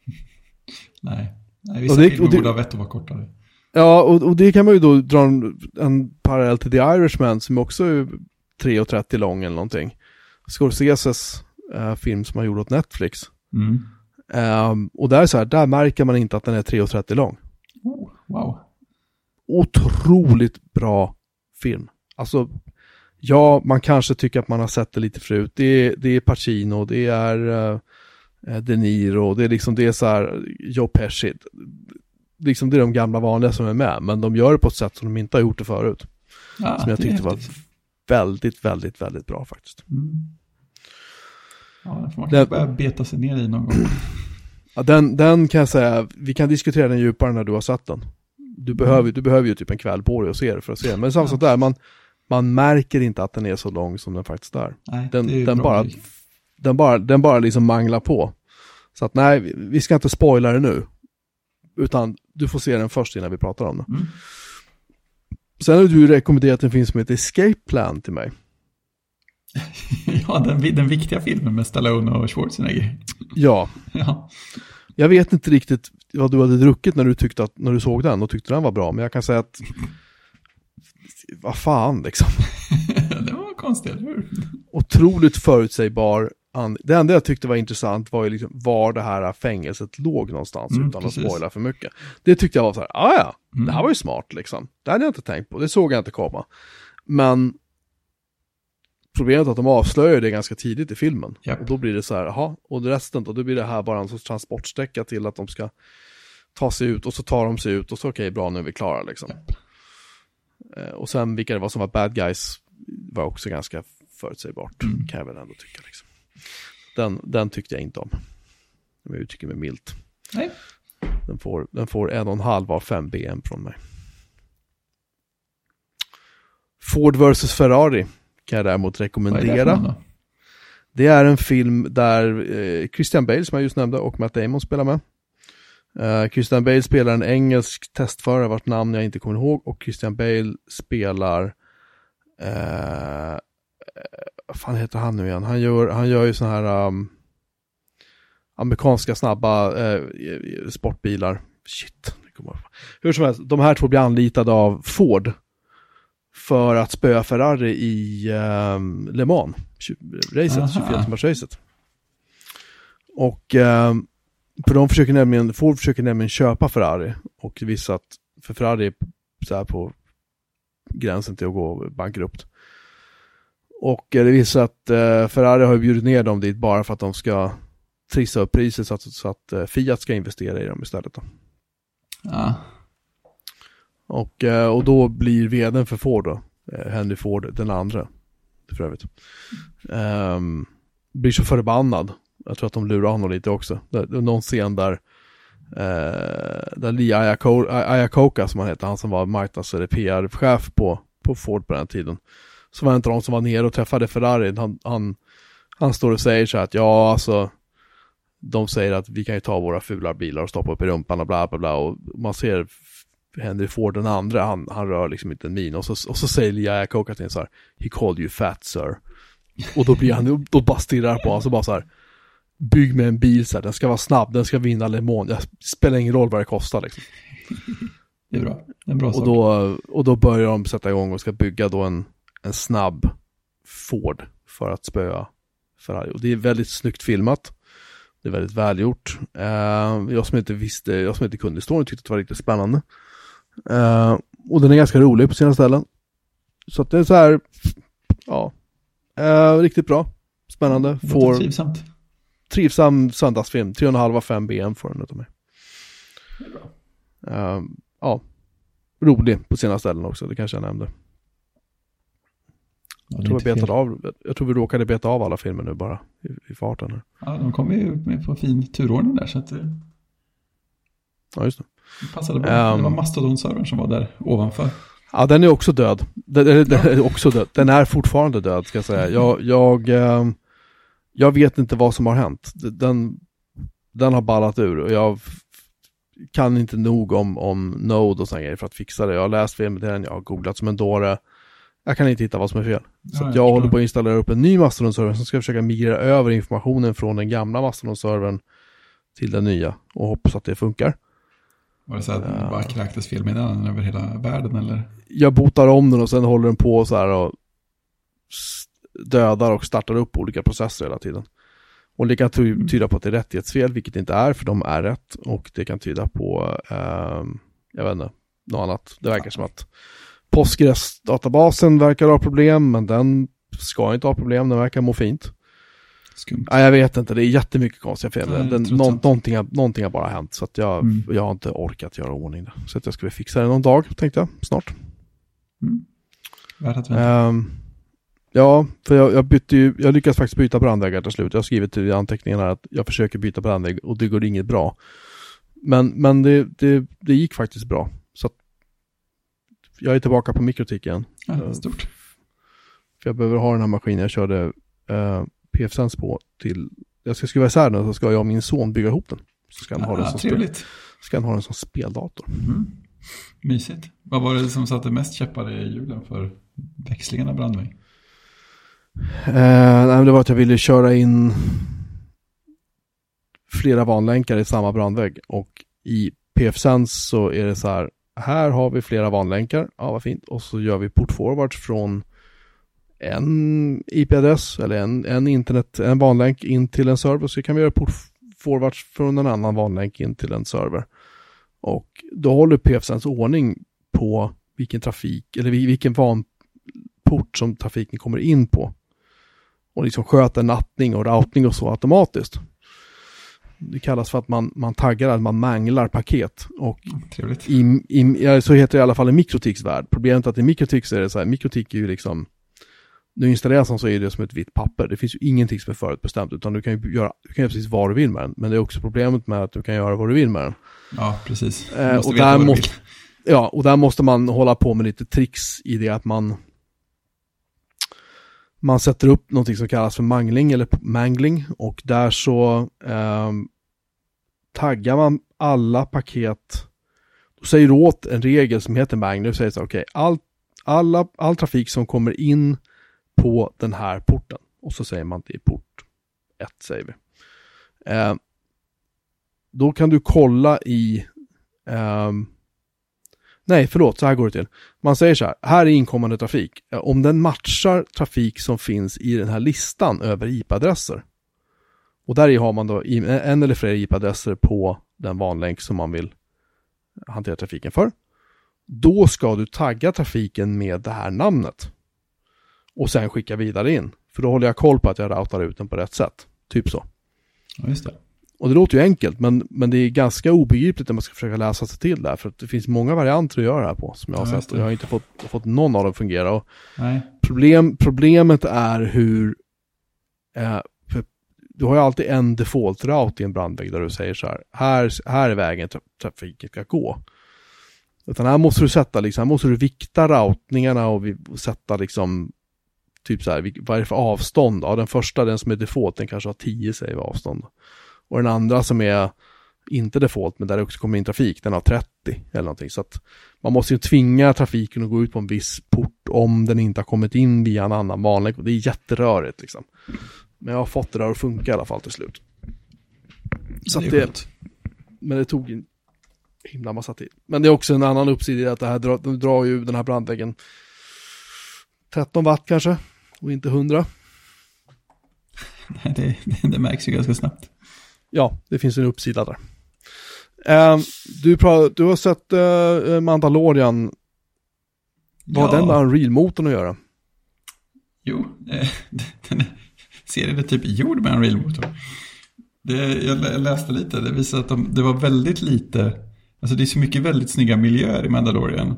Nej. Nej, Och vissa det- filmer och det- borde ha vett att vara kortare. Ja, och, och det kan man ju då dra en, en parallell till The Irishman som också är 3.30 lång eller någonting. Scorseses eh, film som han gjorde åt Netflix. Mm. Ehm, och där, är så här, där märker man inte att den är 3.30 lång. Oh, wow. Otroligt bra film. Alltså, ja, man kanske tycker att man har sett det lite förut. Det är, det är Pacino, det är eh, De Niro, det är liksom, det är så här, Joe Pesci. Liksom det är de gamla vanliga som är med, men de gör det på ett sätt som de inte har gjort det förut. Ja, Som jag tyckte var väldigt, väldigt, väldigt bra faktiskt. Mm. Ja, den får man kanske börja beta sig ner i någon gång. Ja, den, den kan jag säga, vi kan diskutera den djupare när du har sett den. Du behöver, du behöver ju typ en kväll på dig att se det för att se den. Men samma sak där, man, man märker inte att den är så lång som den faktiskt är. Nej, Den, det är den, bara, den, bara, den bara liksom manglar på. Så att nej, vi- ska inte spoila det nu. Utan du får se den först innan vi pratar om den. Mm. Sen har du rekommenderat en film som heter Escape Plan till mig. ja, den, den viktiga filmen med Stallone och Schwarzenegger. Ja, Ja, jag vet inte riktigt vad du hade druckit när du tyckte att, när du såg den och tyckte den var bra. Men jag kan säga att, vad fan liksom. det var konstigt, eller hur? otroligt förutsägbar. Det enda jag tyckte var intressant var ju liksom var det här fängelset låg någonstans Mm, utan precis. att spoila för mycket. Det tyckte jag var så här, ah, ja, Mm. det här var ju smart liksom. Det hade jag inte tänkt på, det såg jag inte komma. Men problemet är att de avslöjar det ganska tidigt i filmen. Japp. Och då blir det så här, jaha, och resten då, då blir det här bara en sorts transportsträcka till att de ska ta sig ut och så tar de sig ut och så okej, bra, nu är vi klara liksom. Japp. Eh, Och sen vilka det var som var bad guys var också ganska förutsägbart, Mm. kan jag väl ändå tycka. Liksom. Den, den tyckte jag inte om. Om jag uttrycker mig milt. Nej. Den får, den får en och en halv av fem BM från mig. Ford vs Ferrari kan jag däremot Vad är det rekommendera. Det är en film där eh, Christian Bale, som jag just nämnde, och Matt Damon spelar med. Eh, Christian Bale spelar en engelsk testförare vars namn jag inte kommer ihåg och Christian Bale spelar eh, vad fan heter han nu igen? Han gör, han gör ju sån här um, amerikanska snabba eh, sportbilar. Shit. Hur som helst, de här två blir anlitade av Ford för att spöa Ferrari i eh, Le Mans, racet, 24-timmarsracet. Och eh, för de försöker nämligen, Ford försöker nämligen köpa Ferrari och visa att, för Ferrari är så här på gränsen till att gå bankrupt. Och eh, det visar att eh, Ferrari har bjudit ner dem dit bara för att de ska trissa upp priset så att, så att eh, Fiat ska investera i dem istället. Då. Ja. Och, eh, och då blir vdn för Ford då, eh, Henry Ford den andra, för övrigt. Um, blir så förbannad. Jag tror att de lurar honom lite också. Det är någon scen där, uh, där Lee Iacocca som han heter, han som var marknads eller PR-chef på, på Ford på den tiden. Så var inte de som var nere och träffade Ferrari. Han, han, han står och säger så här att ja, alltså de säger att vi kan ju ta våra fula bilar och stoppa upp i rumpan och bla bla bla och man ser Henry Ford den andra, han, han rör liksom inte en min och så, och så säger Lia Iacocca till så här He called you fat sir och då blir han, då bara stirrar på honom så bara så här Bygg med en bil så här, den ska vara snabb, den ska vinna Le Mans, det spelar ingen roll vad det kostar liksom. Det är bra, det är en bra och sak. då, och då börjar de sätta igång och ska bygga då en, en snabb Ford för att spöa Ferrari. Och det är väldigt snyggt filmat. Det är väldigt välgjort. Uh, jag som inte visste, jag som inte kunde storyn tyckte att det var riktigt spännande. Uh, och den är ganska rolig på sina ställen. Så att det är så här, ja, uh, riktigt bra. Spännande. Får... Trivsamt. Trivsam söndagsfilm. 3,5-5 BM får den utav mig. Bra. ja, rolig på sina ställen också, det kanske jag nämnde. Jag tror, betade av, jag tror vi råkade beta av alla filmer nu bara i, i farten. Här. Ja, de kom ju med på fin turordning där så att. Ja, just det. Passade bra. Um, det var Mastodon-servern som var där ovanför. Ja, den är också död. Den, den, den, är också död. Den är fortfarande död, ska jag säga. Jag, jag, ehm, jag vet inte vad som har hänt. Den, den har ballat ur och jag kan inte nog om, om Node och sådana grejer för att fixa det. Jag har läst filmen, jag har googlat som en dåre. Jag kan inte hitta vad som är fel. Så ja, jag, jag håller på att installera upp en ny Mastodon-server som ska försöka migrera över informationen från den gamla Mastodon-servern till den nya och hoppas att det funkar. Var det så att det bara kräktes felmeddelanden över hela världen eller? Jag botar om den och sen håller den på så här och dödar och startar upp olika processer hela tiden. Och det kan mm. tyda på att det är rättighetsfel, vilket det inte är, för de är rätt. Och det kan tyda på, eh, jag vet inte, något annat. Det verkar ja. som att Postgres-databasen verkar ha problem, men den ska inte ha problem, den verkar må fint. Skumt. Ja, jag vet inte, det är jättemycket konstiga fel. Nej, den, nå, någonting, har, någonting har bara hänt, så att jag, mm. jag har inte orkat göra ordning det. Så att jag ska fixa det någon dag, tänkte jag, snart. Mm. Värt att vänta. Um, ja, för jag, jag bytte ju, jag lyckas faktiskt byta brandväggar till slut. Jag har skrivit i anteckningarna att jag försöker byta brandvägg och det går inget bra. Men, men det, det, det gick faktiskt bra. Så att jag är tillbaka på mikrotik igen. Ja, stort. För jag behöver ha den här maskinen jag körde eh, PFSense på till, jag ska skruva isär den så ska jag och min son bygga ihop den. Så ska han, ha, den som trevligt. Spel, ska han ha den som speldator. Mm. Mysigt. Vad var det som satte mest käppar i hjulen för växlingen av brandvägg? Uh, nej, det var att jag ville köra in flera vanlänkar i samma brandvägg och i PFSense så är det så här här har vi flera vanlänkar, ja vad fint, och så gör vi portforwards från en IP-adress eller en, en internet, en vanlänk in till en server, så kan vi göra portforwards från en annan vanlänk in till en server. Och då håller PFSense ordning på vilken trafik, eller vilken vanport som trafiken kommer in på. Och liksom sköter nattning och routning och så automatiskt. Det kallas för att man, man taggar, att man manglar paket. Och Trevligt. I, i, så heter det i alla fall i Mikrotiks värld. Problemet är att i Mikrotix är det så här, Mikrotik är ju liksom, nu installeras den så är det som ett vitt papper. Det finns ju ingenting som är förutbestämt, utan du kan ju göra, du kan göra precis vad du vill med den. Men det är också problemet med att du kan göra vad du vill med den. Ja, precis. Eh, och, där måste, ja, och där måste man hålla på med lite tricks i det att man man sätter upp någonting som kallas för mangling eller mangling och där så eh, taggar man alla paket. Då säger du åt en regel som heter mangling, du säger så okej, okay, all, alla, all trafik som kommer in på den här porten och så säger man det är port 1 säger vi. Eh, då kan du kolla i... Eh, nej, förlåt, så här går det till. Man säger så här, här är inkommande trafik. Eh, om den matchar trafik som finns i den här listan över IP-adresser. Och där i har man då en eller flera IP-adresser på den vanlänk som man vill hantera trafiken för. Då ska du tagga trafiken med det här namnet. Och sen skicka vidare in. För då håller jag koll på att jag routar ut den på rätt sätt. Typ så. Ja, just det. Och det låter ju enkelt, men, men det är ganska obegripligt när man ska försöka läsa sig till det här. För att det finns många varianter att göra det här på, som jag har Ja, sett. Och jag har inte fått, fått någon av dem fungera. Och Nej. problem, problemet är hur... Eh, du har ju alltid en default-route i en brandvägg där du säger så här, här, här är vägen tra trafiken ska gå. Utan här måste du sätta liksom, här måste du vikta routningarna och, vi, och sätta liksom, typ så här, vad är det för avstånd? Ja, den första, den som är default, den kanske har 10 säger vi avstånd. Och den andra som är inte default, men där det också kommer in trafik, den har 30 eller någonting. Så att man måste ju tvinga trafiken att gå ut på en viss port om den inte har kommit in via en annan vanlig. Och det är jätterörigt liksom. Men jag har fått det där att funka i alla fall till slut. Så det att det, skönt. men det tog en himla massa tid. Men det är också en annan uppsida i att det här drar, de drar ju den här brandväggen 13 watt kanske och inte 100. Nej, det, det, det märks ju ganska snabbt. Ja, det finns en uppsida där. Eh, du, du har sett eh, Mandalorian. Vad har Ja. den med Unreal-motorn att göra? Jo, eh, den serien är typ gjord med en real-motor. Det, jag lä- läste lite, det visar att de, det var väldigt lite, alltså det är så mycket väldigt snygga miljöer i Mandalorian.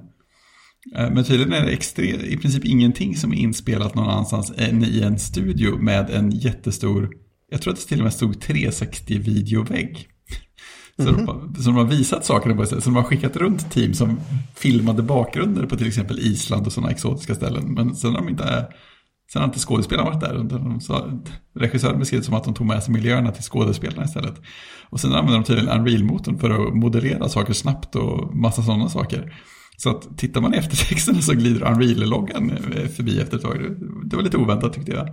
Eh, Men tydligen är det extre, i princip ingenting som är inspelat någon annanstans än i en studio med en jättestor, jag tror att det till och med stod 360-videovägg. Så, de, har- så de har visat sakerna på sätt, så de har skickat runt team som filmade bakgrunder på till exempel Island och sådana exotiska ställen. Men sen har de inte, sen har inte skådespelarna varit där. De sa, regissören beskrev det som att de tog med sig miljöerna till skådespelarna istället. Och sen använder de tydligen Unreal-motorn för att modellera saker snabbt och massa sådana saker. Så att tittar man i eftertexterna så glider Unreal-loggan eh, förbi efter ett tag. Det- Det var lite oväntat tyckte jag.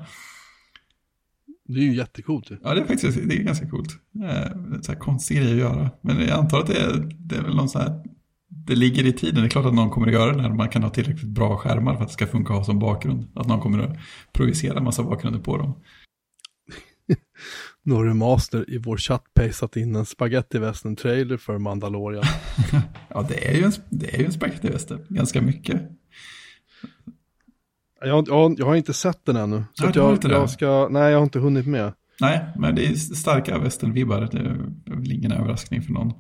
Det är ju jättecoolt. Ja, det är faktiskt det är ganska coolt. Eh, Så här konstig grej att göra. Men jag antar att det är, det är väl någon så här, det ligger i tiden. Det är klart att någon kommer att göra det när man kan ha tillräckligt bra skärmar för att det ska funka att ha som bakgrund. Att någon kommer att projicera en massa bakgrunder på dem. Du master i vår chatt pastat in en spaghetti western trailer för Mandalorian. Ja, det är ju en, det är ju en spagettiväster. Ganska mycket. jag, har- jag, jag har inte sett den ännu. Så har jag, inte jag ska, nej jag har inte hunnit med. Nej, men det är starka västernvibbar. Det är väl ingen överraskning för någon.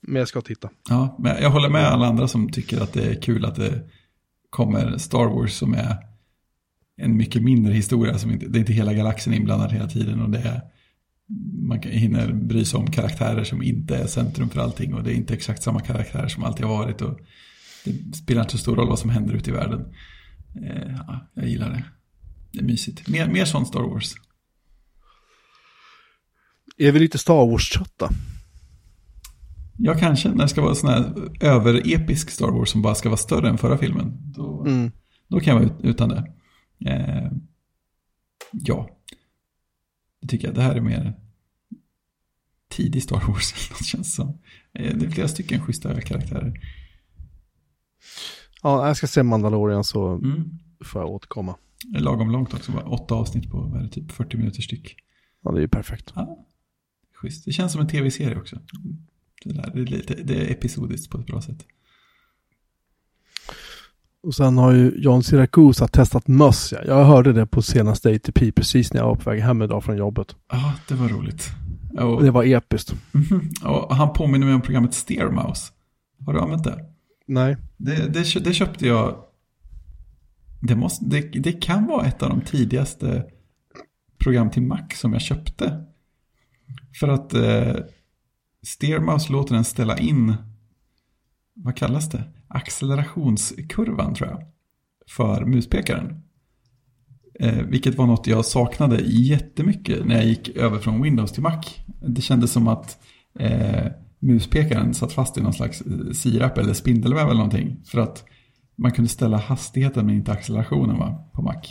Men jag ska titta. Ja, men jag håller med alla andra som tycker att det är kul att det kommer Star Wars som är en mycket mindre historia. Som inte, det är inte hela galaxen inblandad hela tiden och det är, man kan, hinner bry sig om karaktärer som inte är centrum för allting och det är inte exakt samma karaktärer som alltid har varit och det spelar inte så stor roll vad som händer ute i världen. Eh, ja, jag gillar det. Det är mysigt. Mer, mer sån Star Wars. Är vi lite Star Wars-trötta? Ja, kanske när det ska vara sån här överepisk Star Wars som bara ska vara större än förra filmen. Då, Mm. Då kan jag vara ut- utan det. Eh, ja. Det tycker jag. Det här är mer tidig Star Wars. eller något känns som. Eh, det är flera stycken schyssta karaktärer. Ja, jag ska se Mandalorian så Mm. får jag återkomma. Det är Lagom långt också. Bara åtta avsnitt på vad är det, typ 40 minuter styck. Ja, det är ju perfekt. Ja, schysst. Det känns som en tv-serie också. Det, där, det, är lite, det är episodiskt på ett bra sätt. Och sen har ju John Siracusa testat möss. Ja. Jag hörde det på senaste ATP precis när jag var på väg hem idag från jobbet. Ja, det var roligt. Och det var episkt. Mhm. och han påminner mig om programmet Steermouse. Har du använt det? Nej. Det, det, det köpte jag. Det, måste, det, det kan vara ett av de tidigaste program till Mac som jag köpte. För att eh, Steermouse låter den ställa in, vad kallas det? Accelerationskurvan tror jag. För muspekaren. Eh, vilket var något jag saknade jättemycket när jag gick över från Windows till Mac. Det kändes som att eh, muspekaren satt fast i någon slags eh, sirap eller spindelväv eller någonting. För att man kunde ställa hastigheten men inte accelerationen va, på Mac.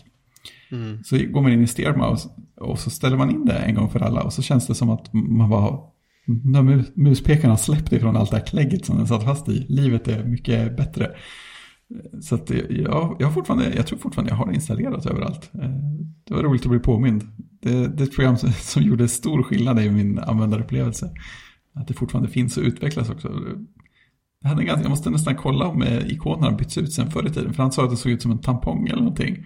Mm. Så går man in i SteerMouse och så ställer man in det en gång för alla och så känns det som att man bara, när mus- muspekarna släppte släppt ifrån allt det här klägget som den satt fast i, livet är mycket bättre. Så att jag, jag, fortfarande, jag tror fortfarande jag har det installerat överallt. Eh, det var roligt att bli påmind. Det, det är ett program som, som gjorde stor skillnad i min användarupplevelse. Att det fortfarande finns och utvecklas också. Jag, hade ganska, jag måste nästan kolla om eh, ikonerna bytts ut sen förr i tiden. För han sa att det såg ut som en tampong eller någonting.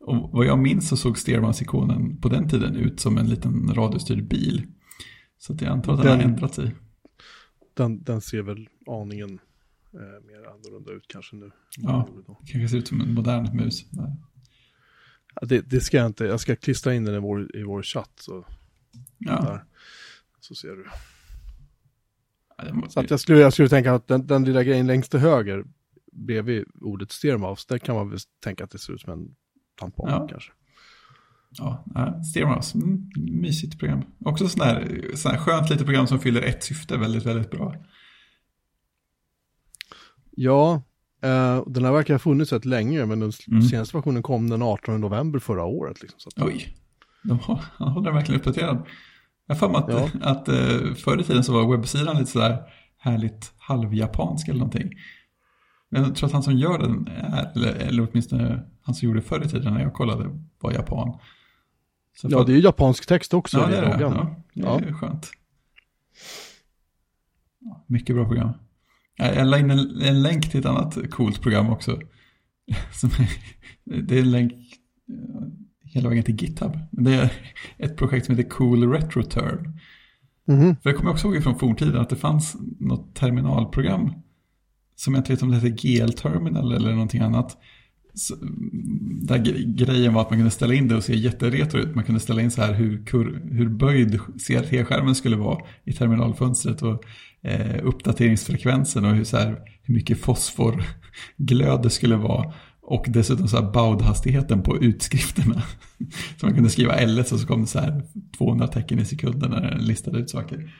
Och vad jag minns så såg Steermans-ikonen på den tiden ut som en liten radiostyrd bil. Så att jag antar att den, Den- har ändrat sig. Den, den ser väl aningen eh, mer annorlunda ut kanske nu. Ja. Kanske ser ut som en modern mus. Ja, Det, det ska jag inte, jag ska klistra in den i vår, i vår chatt. Så, Ja, där. så ser du. Ja, det Så att jag, skulle, jag skulle tänka att den, den lilla grejen längst till höger bredvid ordet steermouse, där kan man väl tänka att det ser ut som en tampong Ja. kanske. Ja, Steermouse, mm, mysigt program. Också sån här, sån här skönt litet program som fyller ett syfte väldigt, väldigt bra. Ja, eh, den här verkar ha funnits rätt länge, men den Mm. senaste versionen kom den 18 november förra året. Liksom, så att, Oj, de håller den verkligen uppdaterad. Jag har att, Ja. att eh, förr i tiden så var webbsidan lite sådär härligt halvjapansk eller någonting. Men jag tror att han som gör den är, eller, eller åtminstone han som gjorde förr i tiden när jag kollade, var japan. Så ja, det är ju japansk text också ja, det är det. Ja, det är skönt. Mycket bra program. Jag la in en, en länk till ett annat coolt program också. Det är en länk hela vägen till GitHub. Det är ett projekt som heter Cool RetroTurn. Mhm. För jag kommer också ihåg från forntiden att det fanns något terminalprogram som jag inte vet om det heter GL-terminal eller någonting annat. Så, mm, där grejen var att man kunde ställa in det och se jätteretro ut. Man kunde ställa in så här hur, kur, hur böjd CRT-skärmen skulle vara i terminalfönstret och eh, uppdateringsfrekvensen och hur, så här, hur mycket fosforglöd det skulle vara. Och dessutom så här baudhastigheten på utskrifterna. Så man kunde skriva LS och så kom det så här 200 tecken i sekunden när den listade ut saker.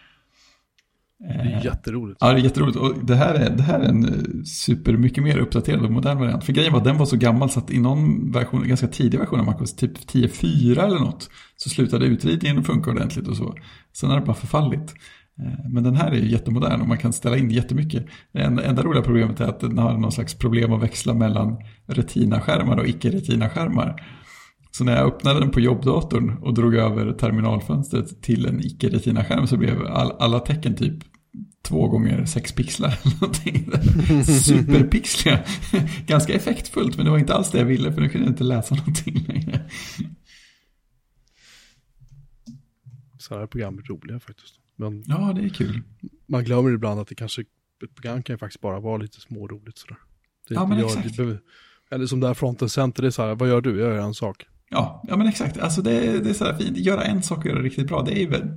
Det är jätteroligt. Ja, det är jätteroligt. Och det här är, det här är en eh, super mycket mer uppdaterad och modern variant. För grejen var att den var så gammal så att i någon version, ganska tidig version av MacOS, typ 10.4 eller något, så slutade utridningen funka ordentligt och så. Sen har det bara förfallit. Eh, Men den här är ju jättemodern och man kan ställa in jättemycket. Det enda roliga problemet är att den har någon slags problem att växla mellan retina-skärmar och icke-retina-skärmar. Så när jag öppnade den på jobbdatorn och drog över terminalfönstret till en icke-retina-skärm så blev all, alla tecken typ två gånger sex pixlar. Superpixliga. Ganska effektfullt men det var inte alls det jag ville för nu kunde jag inte läsa någonting längre. Så här program är roliga faktiskt. Men Ja, det är kul. man glömmer ibland att det kanske, ett program kan ju faktiskt bara vara lite småroligt sådär. Det Ja, men gör- exakt. det eller som där fronten center, det är så här, vad gör du? Jag gör en sak. Ja, ja men exakt. Alltså det, det är så här fint. Göra en sak och göra det riktigt bra. Det är väl,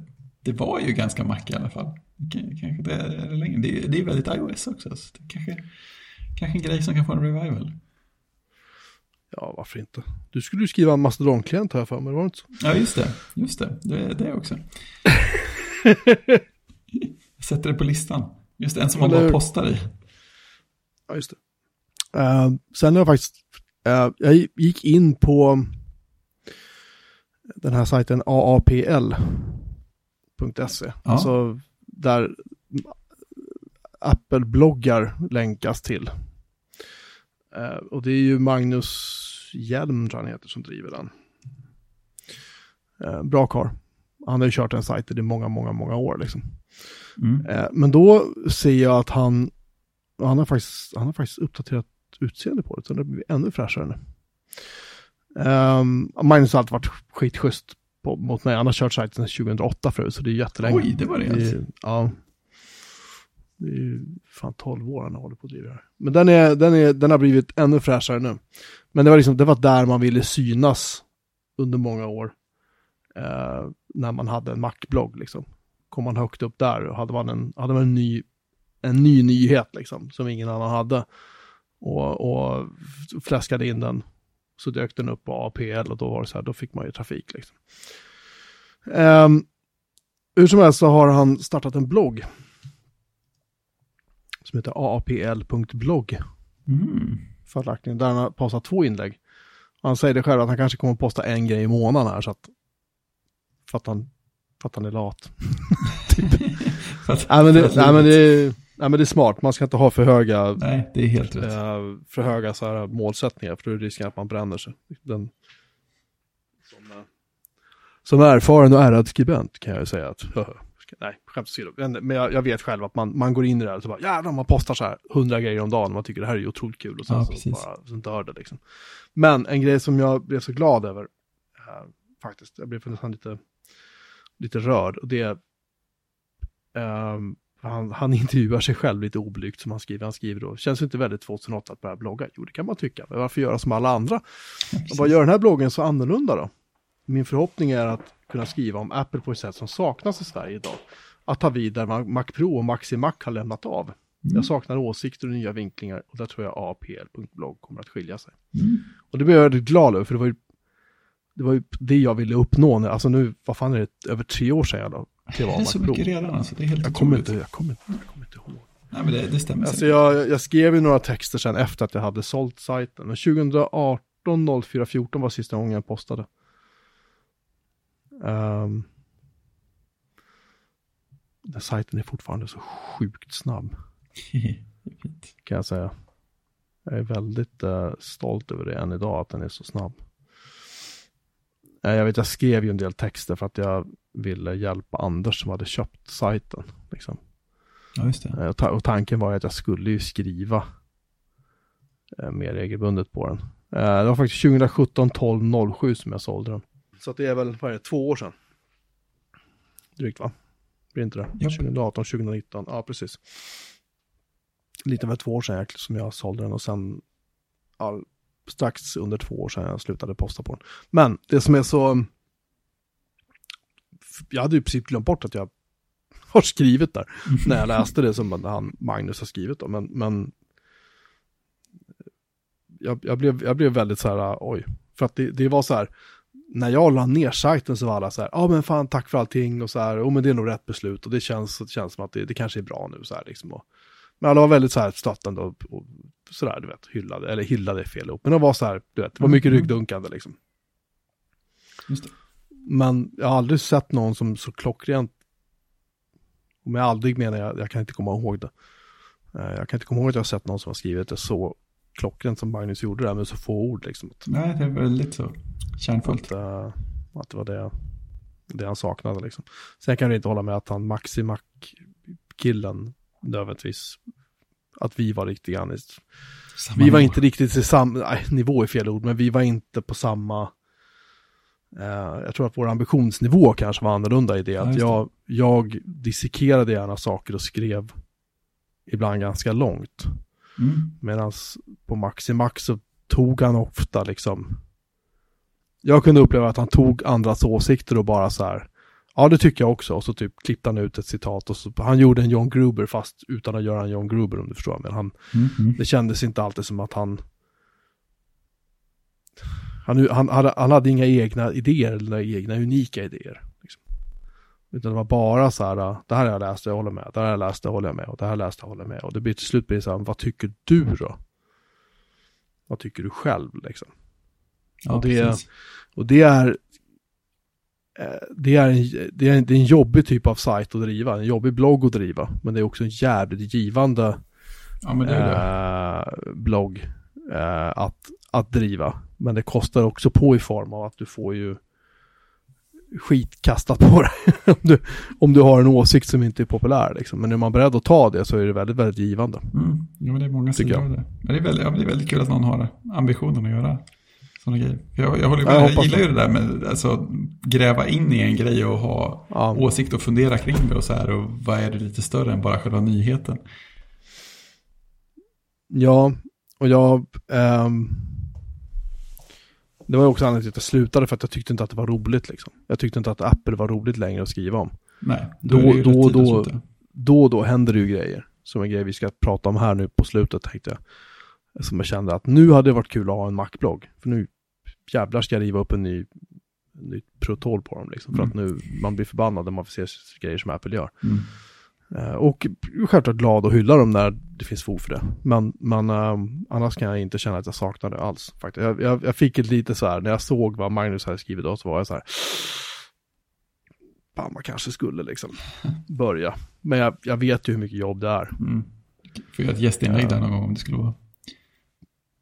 det var ju ganska mack i alla fall. Kanske det är länge. Det är, det är väldigt iOS också. Så det kanske, kanske en grej som kan få en revival. Ja, varför inte? Du skulle ju skriva en mastodonklient här för mig, var det inte så? Ja, just det. Just det. Det är det också. Jag sätter det på listan. Just det, en som man bara postar i. Ja, just det. Eh, sen har jag faktiskt, eh, jag gick in på den här sajten aapl.se. Ja. Alltså där Apple-bloggar länkas till. Eh, och det är ju Magnus Hjelm, tror jag han heter, som driver den. Eh, bra karl. Han har ju kört den sajten i många, många, många år liksom. Mm. Eh, Men då ser jag att han, han, har faktiskt, han har faktiskt uppdaterat utseende på det, så det blir ännu fräschare nu. Um, Magnus har alltid varit skitschysst på, mot mig. Han har kört sajten sedan 2008 förut, så det är jättelänge. Oj, det var det. är- Ja. Det är ju fan 12 år han håller på att driva det här. Men den, är, den, är, den har blivit ännu fräschare nu. Men det var, liksom, det var där man ville synas under många år. Eh, när man hade en Mac-blogg liksom. Kom man högt upp där och hade man en, hade man en, ny, en ny nyhet liksom, som ingen annan hade. Och, och fläskade in den. Så dök den upp på APL och då var det så här, då fick man ju trafik liksom. Um, hur som helst så har han startat en blogg. Som heter aapl.blogg Mm. följaktligen, där han har pausat två inlägg. Han säger det själv att han kanske kommer att posta en grej i månaden här så att, för att han, för att han är lat. Att- nej, men det, nej, men det, nej men det är smart, man ska inte ha för höga, Nej, det är helt rätt. eh, för höga så här, målsättningar för då är det risken att man bränner sig. Den, som, eh, som erfaren och ärad skribent kan jag ju säga att, nej, skämt åsido. Men, men jag, jag vet själv att man, man går in i det här och så bara, jävlar, man postar så här hundra grejer om dagen och man tycker det här är ju otroligt kul och sen Ja, så precis. bara, så dör det liksom. Men en grej som jag blev så glad över, eh, faktiskt, jag blev nästan lite, lite rörd och det är, ehm, han, han intervjuar sig själv lite oblygt som han skriver. Han skriver då, känns det inte väldigt 2008 att börja blogga? Jo, det kan man tycka. Men varför göra som alla andra? Och vad gör den här bloggen så annorlunda då? Min förhoppning är att kunna skriva om Apple på ett sätt som saknas i Sverige idag. Att ta vid där Mac Pro och Maxi Mac har lämnat av. Jag saknar åsikter och nya vinklingar och där tror jag apl.blogg kommer att skilja sig. Mm. Och det blev jag väldigt glad över för det var ju det var ju det jag ville uppnå. När, alltså nu, vad fan är det, över tre år sedan jag la- klev Det är så mycket redan alltså. Det är helt Jag kommer, inte, jag, kommer inte, jag kommer inte ihåg. Nej, men det, det stämmer Alltså jag, jag skrev ju några texter sen efter att jag hade sålt sajten. Men 2018 04 14 var sista gången jag postade. Um, den sajten är fortfarande så sjukt snabb kan jag säga. Jag är väldigt eh, stolt över det än idag att den är så snabb. Eh, jag vet, jag skrev ju en del texter för att jag ville hjälpa Anders som hade köpt sajten. Liksom. Ja, just det. Eh, Och, ta- och tanken var ju att jag skulle ju skriva eh, mer regelbundet på den. Eh, det var faktiskt 2017 12 07 som jag sålde den. Så att det är väl, vad är det, två år sedan? Drygt va? Blir inte det? Japp. 2018, 2019, ja precis. Lite över två år sedan jag- som jag sålde den och sen ja, strax under två år sedan jag slutade posta på den. Men det som är så... Jag hade ju i princip glömt bort att jag har skrivit där när jag läste det som han Magnus har skrivit då, men, men jag, jag, blev, jag blev väldigt så här, oj, för att det, det var så här, när jag la ner sajten så var alla så här, ja men fan tack för allting och så här, oh men det är nog rätt beslut och det känns, det känns som att det, det kanske är bra nu så här liksom. Och, men alla var väldigt så här stöttande och, och så där, du vet, hyllade, eller hyllade är fel ord, men de var så här, du vet, det var mycket Mm. ryggdunkande liksom. Men jag har aldrig sett någon som så klockrent, om jag aldrig menar jag, jag kan inte komma ihåg det. Eh, Jag kan inte komma ihåg att jag har sett någon som har skrivit det så klockrent som Magnus gjorde det med så få ord liksom. Nej, det är väldigt så kärnfullt. att, eh, att det var det, det han saknade liksom. Sen kan jag inte hålla med att han Maxi Mac-killen nödvändigtvis, att vi var riktigt grann, vi var nivå. inte riktigt i samma, nej, nivå är fel ord, men vi var inte på samma, eh, jag tror att vår ambitionsnivå kanske var annorlunda i det, Ja, att just det. jag, jag dissekerade gärna saker och skrev ibland ganska långt. Mm. Medan på Maxi Max så tog han ofta liksom, jag kunde uppleva att han tog andras åsikter och bara så här, ja det tycker jag också, och så typ klippte han ut ett citat och så, han gjorde en John Gruber fast utan att göra en John Gruber om du förstår, men han, Mm. Mm. det kändes inte alltid som att han han, han, hade, han hade inga egna idéer eller egna unika idéer. Liksom. Utan det var bara så här, det här har jag läst, jag håller med, det här har jag läst, det håller jag med, och det här har jag läst, jag håller med. Och det blir till slut blir det så här, vad tycker du då? Vad tycker du själv liksom? Ja, och det- precis. Och det är, det är, en, det, är en, det är en jobbig typ av sajt att driva, en jobbig blogg att driva, men det är också en jävligt givande Ja, det det. eh, blogg eh, att, att driva. Men det kostar också på i form av att du får ju skit kastat på dig. om, du, om du har en åsikt som inte är populär. Liksom. Men är man beredd att ta det så är det väldigt, väldigt givande. Mm. Ja, men det är många jag. av det. Men det är, väldigt, ja, det är väldigt kul att någon har ambitionen att göra sådana grejer. Jag, jag, håller jag jag, gillar det. ju det där med alltså, gräva in i en grej och ha Ja, åsikt och fundera kring det och så här. Och vad är det lite större än bara själva nyheten? ja och jag... ehm, det var också anledningen till att jag slutade för att jag tyckte inte att det var roligt. Liksom. Jag tyckte inte att Apple var roligt längre att skriva om. Nej, Då- då- då- då och då händer det ju grejer. Som en grej vi ska prata om här nu på slutet tänkte jag. Som jag kände att nu hade det varit kul att ha en Mac-blogg. För nu jävlar ska jag riva upp en ny, en ny protol på dem liksom. För Mm. att nu, man blir förbannad när man får se grejer som Apple gör. Mm. Eh, och självklart glad och hylla dem när det finns fog för det. Men, men um, annars kan jag inte känna att jag saknar det alls. Faktiskt. Jag, jag, jag fick ett lite så här, när jag såg vad Magnus hade skrivit då så var jag så här. Fan, man kanske skulle liksom börja. Men jag, jag vet ju hur mycket jobb det är. Mm. Får göra ett gästinlägg där någon gång om det skulle vara.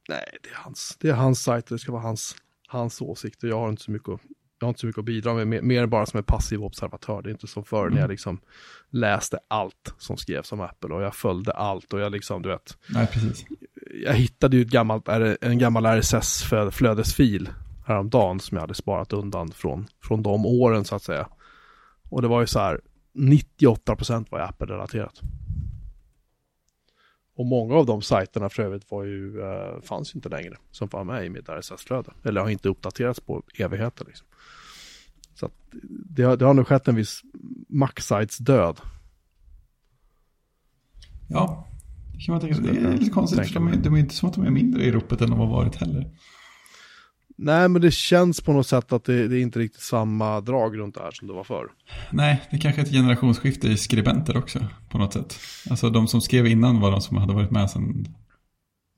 Nej, det är hans, det är hans sajt och det ska vara hans, hans åsikter. Jag har inte så mycket att, jag har inte så mycket att bidra med, mer, mer bara som en passiv observatör. Det är inte som förr mm. när jag liksom läste allt som skrevs om Apple och jag följde allt och jag liksom, du vet. Nej, precis. Jag hittade ju ett gammalt, en gammal RSS-flödesfil häromdagen som jag hade sparat undan från, från de åren så att säga. Och det var ju så här, 98% var Apple-relaterat. Och många av de sajterna för övrigt var ju, uh, fanns ju inte längre som var med i mitt RSS-flöde. Eller har inte uppdaterats på evigheter. Liksom. Så det, har, det har nog skett en viss Mac-sites död. Ja, det kan man tänka sig. Det är lite konstigt, för de är, de är inte som att de är mindre i ropet än de har varit heller. Nej, men det känns på något sätt att det, det, är inte riktigt samma drag runt det här som det var förr. Nej, det är kanske är ett generationsskifte i skribenter också på något sätt. Alltså de som skrev innan var de som hade varit med sedan,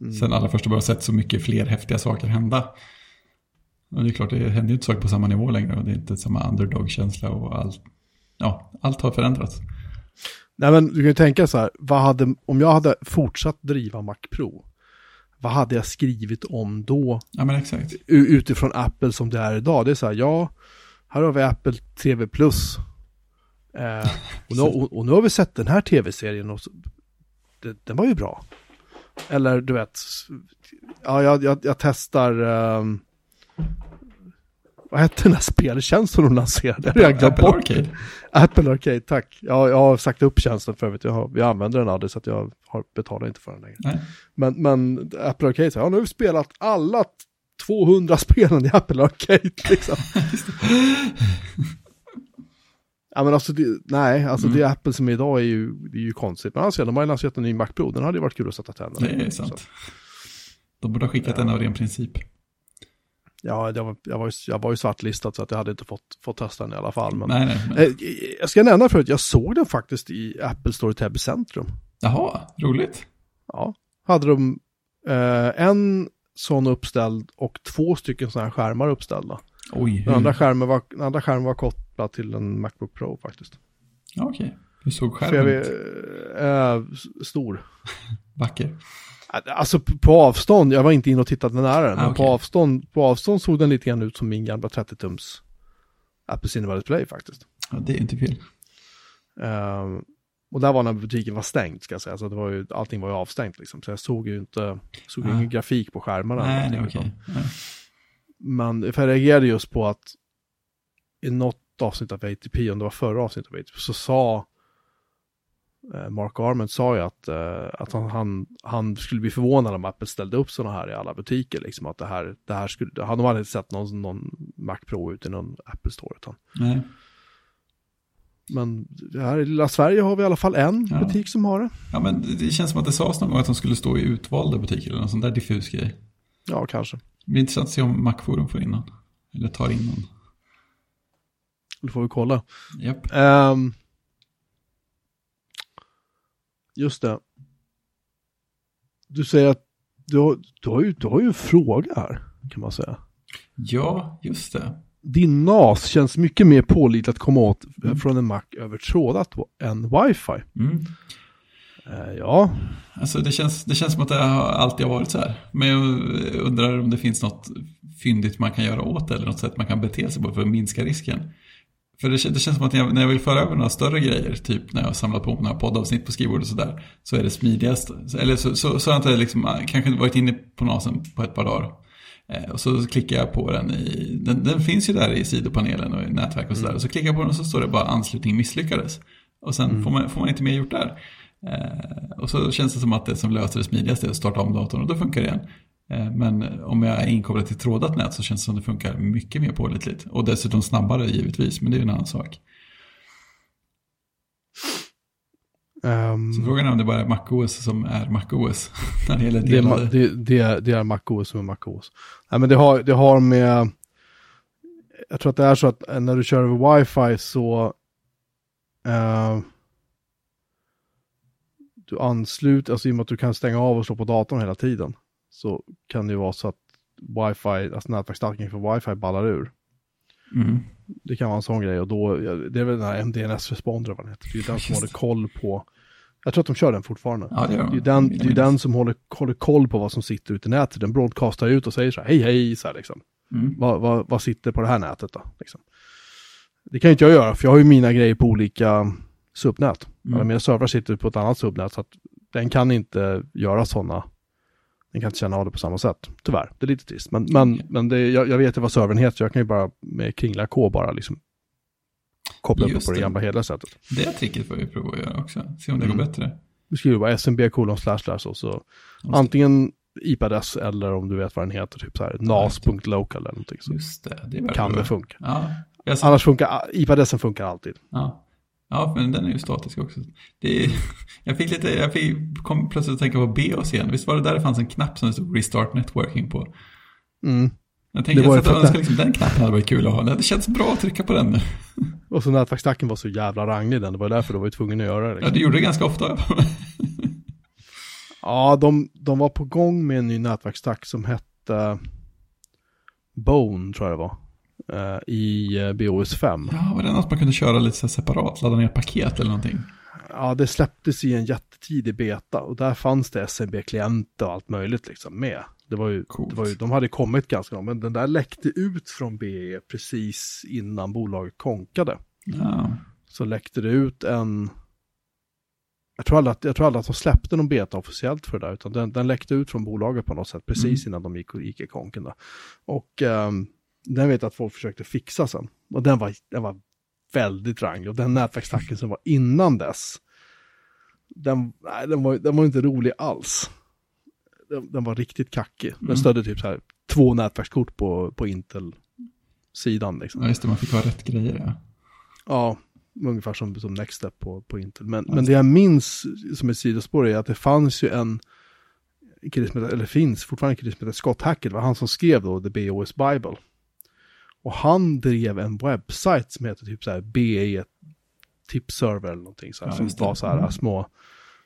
mm. sedan allra första början sett så mycket fler häftiga saker hända. Och det är klart, det händer ju inte saker på samma nivå längre och det är inte samma underdog-känsla och allt. Ja, allt har förändrats. Nej, men du kan ju tänka så här, vad hade, om jag hade fortsatt driva Mac Pro, vad hade jag skrivit om då? Ja, men exakt. Utifrån Apple som det är idag. Det är så här, ja, här har vi Apple TV Plus. Eh, och, nu, och, och, nu har vi sett den här tv-serien och så, det, den var ju bra. Eller du vet, ja, jag, jag, jag testar, um, vad hette den här speltjänsten de lanserade? Apple, jag Apple Arcade. Apple Arcade, tack. Ja, jag har sagt upp tjänsten för övrigt. Jag, har, jag använder den aldrig så att jag har, betalar inte för den längre. Nej. Men, men Apple Arcade, ja nu har vi spelat alla 200 spelen i Apple Arcade liksom. ja men alltså, det, nej, alltså mm. det Apple som är idag är ju, det är ju konstigt. Men alltså, de har ju lanserat en ny Mac Pro, den hade ju varit kul att sätta tänderna Det är sant. Så. De borde ha skickat ja. den av ren princip. Ja, jag var, jag, var ju, jag var ju svartlistad så att jag hade inte fått, fått testa den i alla fall. Men, nej, nej, men... eh, jag ska nämna förut, jag såg den faktiskt i Apple Store Täby centrum. Jaha, roligt. Ja, hade de eh, en sån uppställd och två stycken sådana här skärmar uppställda. Oj, den, andra skärmen var, den andra skärmen var kopplad till en Macbook Pro faktiskt. Ja, okej. Okay. Hur såg skärmen ut? Eh, stor. Vacker. Alltså på avstånd, jag var inte inne och tittade nära den, ah, men okay. på, avstånd, på avstånd såg den lite grann ut som min gamla 30-tums Apple Cinema Display faktiskt. Ja, det är inte fel. Um, och där var när butiken var stängd, ska jag säga. Så det var ju, allting var ju avstängt liksom. Så jag såg ju inte, såg ah. ingen grafik på skärmarna. Nej, nej, okay. Men för jag reagerade just på att i något avsnitt av ATP, om det var förra avsnittet av ATP, så sa Mark Arment sa ju att, uh, att han, han, han, skulle bli förvånad om Apple ställde upp sådana här i alla butiker. Liksom att det här, det här skulle, han hade inte sett någon, någon Mac Pro ute i någon Apple Store. Utan. Nej. Men här i lilla Sverige har vi i alla fall en ja. butik som har det. Ja, men det känns som att det sades någon gång att de skulle stå i utvalda butiker eller någon sån där diffus grej. Ja, kanske. Det blir intressant att se om Macforum får in någon. Eller tar in någon. Det får vi kolla. Yep. Um, Just det. Du säger att du har, du, har ju, du har ju en fråga här, kan man säga. Ja, just det. Din NAS känns mycket mer pålitligt att komma åt mm. från en Mac över trådat än wifi. Mm. Uh, ja. Alltså det känns, det känns som att det alltid har varit så här. Men jag undrar om det finns något fyndigt man kan göra åt det eller något sätt man kan bete sig på för att minska risken. För det, det, känns som att jag, när jag vill föra över några större grejer, typ när jag har samlat på några poddavsnitt på skrivbordet och sådär, så är det smidigast. Eller så, så, så har jag inte liksom, kanske varit inne på NASen på ett par dagar. Eh, och så klickar jag på den i, den, den finns ju där i sidopanelen och i nätverk och sådär. Mm. Och så klickar jag på den och så står det bara anslutning misslyckades. Och sen mm. får, man, får man inte mer gjort där. Eh, och så känns det som att det som löser det smidigaste är att starta om datorn och då funkar det igen. Eh, men om jag är inkopplad till trådat nät så känns det som det funkar mycket mer pålitligt. Och dessutom snabbare givetvis, men det är ju en annan sak. Um, så frågan är om det bara är MacOS som är MacOS när det gäller delade. Det, det, det, är MacOS som är MacOS. Nej, men det har, det har med, jag tror att det är så att när du kör över wifi så, uh, du ansluter, alltså i och med att du kan stänga av och slå på datorn hela tiden, så kan det ju vara så att wifi, alltså nätverksstärkning för wifi ballar ur. Mm. Det kan vara en sån grej och då, det är väl den här MDNS Responder vad den heter. Det är den som håller koll på, jag tror att de kör den fortfarande. Ja, det gör Det är den, det är minnas. den som håller, håller koll på vad som sitter ute i nätet. Den broadcastar ut och säger så här, hej hej, så här liksom. Mm. Vad, vad, vad sitter på det här nätet då? Liksom. Det kan ju inte jag göra, för jag har ju mina grejer på olika subnät. Mm. Alla mina servrar sitter på ett annat subnät, så att den kan inte göra sådana. Den kan inte känna av det på samma sätt, tyvärr. Det är lite trist. Men, men, Okej. men det, jag, jag vet ju vad servern heter, så jag kan ju bara med kringla K bara liksom koppla upp det på det gamla hederliga sättet. Det tricket får vi prova att göra också. Se om det Mm. går bättre. Du skriver bara SMB kolon slash slash och så antingen IP-adress eller om du vet vad den heter, typ så här nas.local eller någonting. Så Just det, det är kan bra. det funka. Ja, Annars funkar, IP-adressen funkar alltid. ja. Ja, men den är ju statisk också. Det är, jag fick lite, jag fick, kom plötsligt att tänka på BOS igen. Visst var det där det fanns en knapp som det stod Restart Networking på? Mm. Jag tänkte jag och att önskade liksom, den knappen hade varit kul att ha. Det känts bra att trycka på den nu. Och så nätverksstacken var så jävla ranglig den, det var därför du var tvungen att göra det. Ja, Liksom. det gjorde det ganska ofta. Ja, de, de var på gång med en ny nätverksstack som hette Bone, tror jag det var, i eh, BOS 5. Ja, var det något man kunde köra lite separat? Ladda ner paket eller någonting? Ja, det släpptes i en jättetidig beta och där fanns det SMB-klienter och allt möjligt liksom med. Det var ju, Coolt. det var ju, de hade kommit ganska långt, men den där läckte ut från BE precis innan bolaget konkade. Ja, Så läckte det ut en, jag tror aldrig att, jag tror aldrig att de släppte någon beta officiellt för det där, utan den, den läckte ut från bolaget på något sätt precis innan de gick, gick i konken. Där. Och ehm, den vet jag att folk försökte fixa sen. Och den var, den var väldigt ranglig. Och den nätverksstacken som var innan dess, den, nej, den, var, den var inte rolig alls. Den, den var riktigt kackig. Den Mm. stödde typ så här två nätverkskort på, på Intel-sidan. Liksom. ja, just det, man fick ha rätt grejer. Ja. Ja, ungefär som, som Nextstep på, på Intel. Men, Ja, men det jag minns som ett sidospår är att det fanns ju en eller finns fortfarande en kille som heter Scott Hackett, det var han som skrev då The BOS Bible. Och han drev en webbsajt som heter typ så här BE tipserver eller någonting så här, Ja, som var så här Mm. små,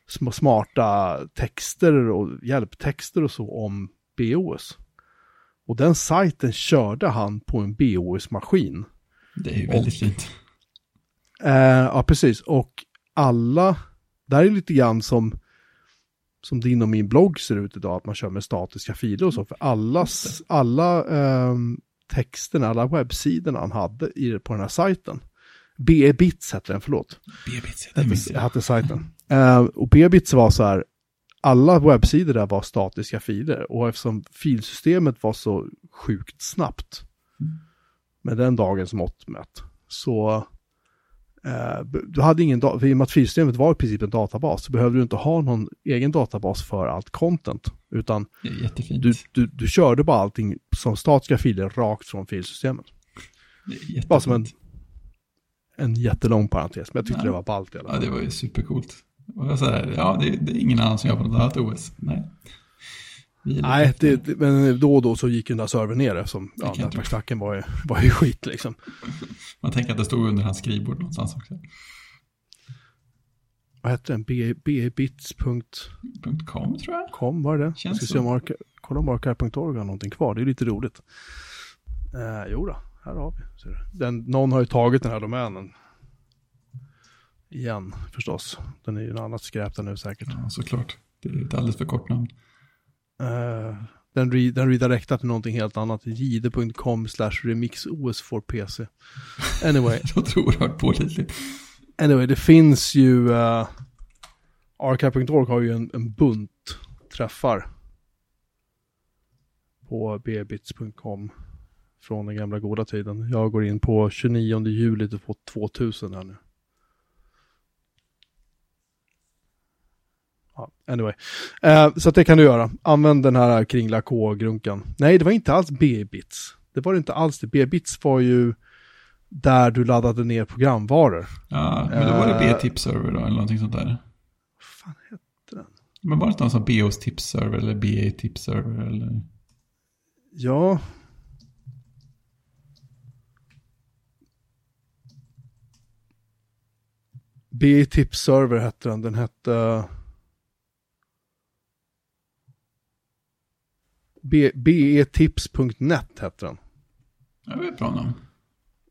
små smarta texter och hjälptexter och så om BOS. Och den sajten körde han på en BOS-maskin. Det är ju väldigt fint. Eh, ja, precis. Och alla, det här är lite grann som, som din och min blogg ser ut idag, att man kör med statiska filer och så. För alla, alla ehm, texterna, alla webbsidorna han hade i, på den här sajten, B-bits hette den, förlåt. B-bits, det Hette, jag. hette sajten. Eh, och B-bits var så här, alla webbsidor där var statiska filer. Och eftersom filsystemet var så sjukt snabbt, med den dagens mått mätt, så eh, du hade ingen, i och med att filsystemet var i princip en databas, så behövde du inte ha någon egen databas för allt content, utan du, du, du körde bara allting som statiska filer rakt från filsystemet. Bara som en, en jättelång parentes, men jag tyckte Ja. det var ballt Ja, det var ju supercoolt. Och jag här, ja, det, det är ingen annan som gör på något annat OS. Nej. Nej, det, det, men då och då så gick den där servern ner eftersom ja, nätverksstacken var ju, var ju skit liksom. Man tänker att det stod under hans skrivbord någonstans också. Vad hette den? Bbits.com .com tror jag. var det det? Känns Jag ska så. se om arka, kolla om archive.org har någonting kvar, det är lite roligt. Eh, jo då, här har vi. Den, någon har ju tagit den här domänen. Igen, förstås. Den är ju något annat skräp där nu säkert. Ja, såklart. Det är ett alldeles för kort namn. Eh, den, re, den redirectar till någonting helt annat. jide.com slash remixos for PC. Anyway, Det låter oerhört pålitligt. anyway, det finns ju... Uh, Archive.org har ju en, en bunt träffar. På bbits.com. Från den gamla goda tiden. Jag går in på 29 juli till 2000 här nu. Anyway. Eh, så det kan du göra. Använd den här kringla K-grunkan. Nej, det var inte alls B-bits. Det var det inte alls det. B-bits var ju där du laddade ner programvaror. Ja, men då var det Eh. B-tips-server då, eller någonting sånt där. Vad fan hette den? Men var det inte någon sån BOS tips-server eller BA-tips-server eller? Ja. B-Tips Server hette den. Den hette... betips.net hette den. Det var ett bra namn.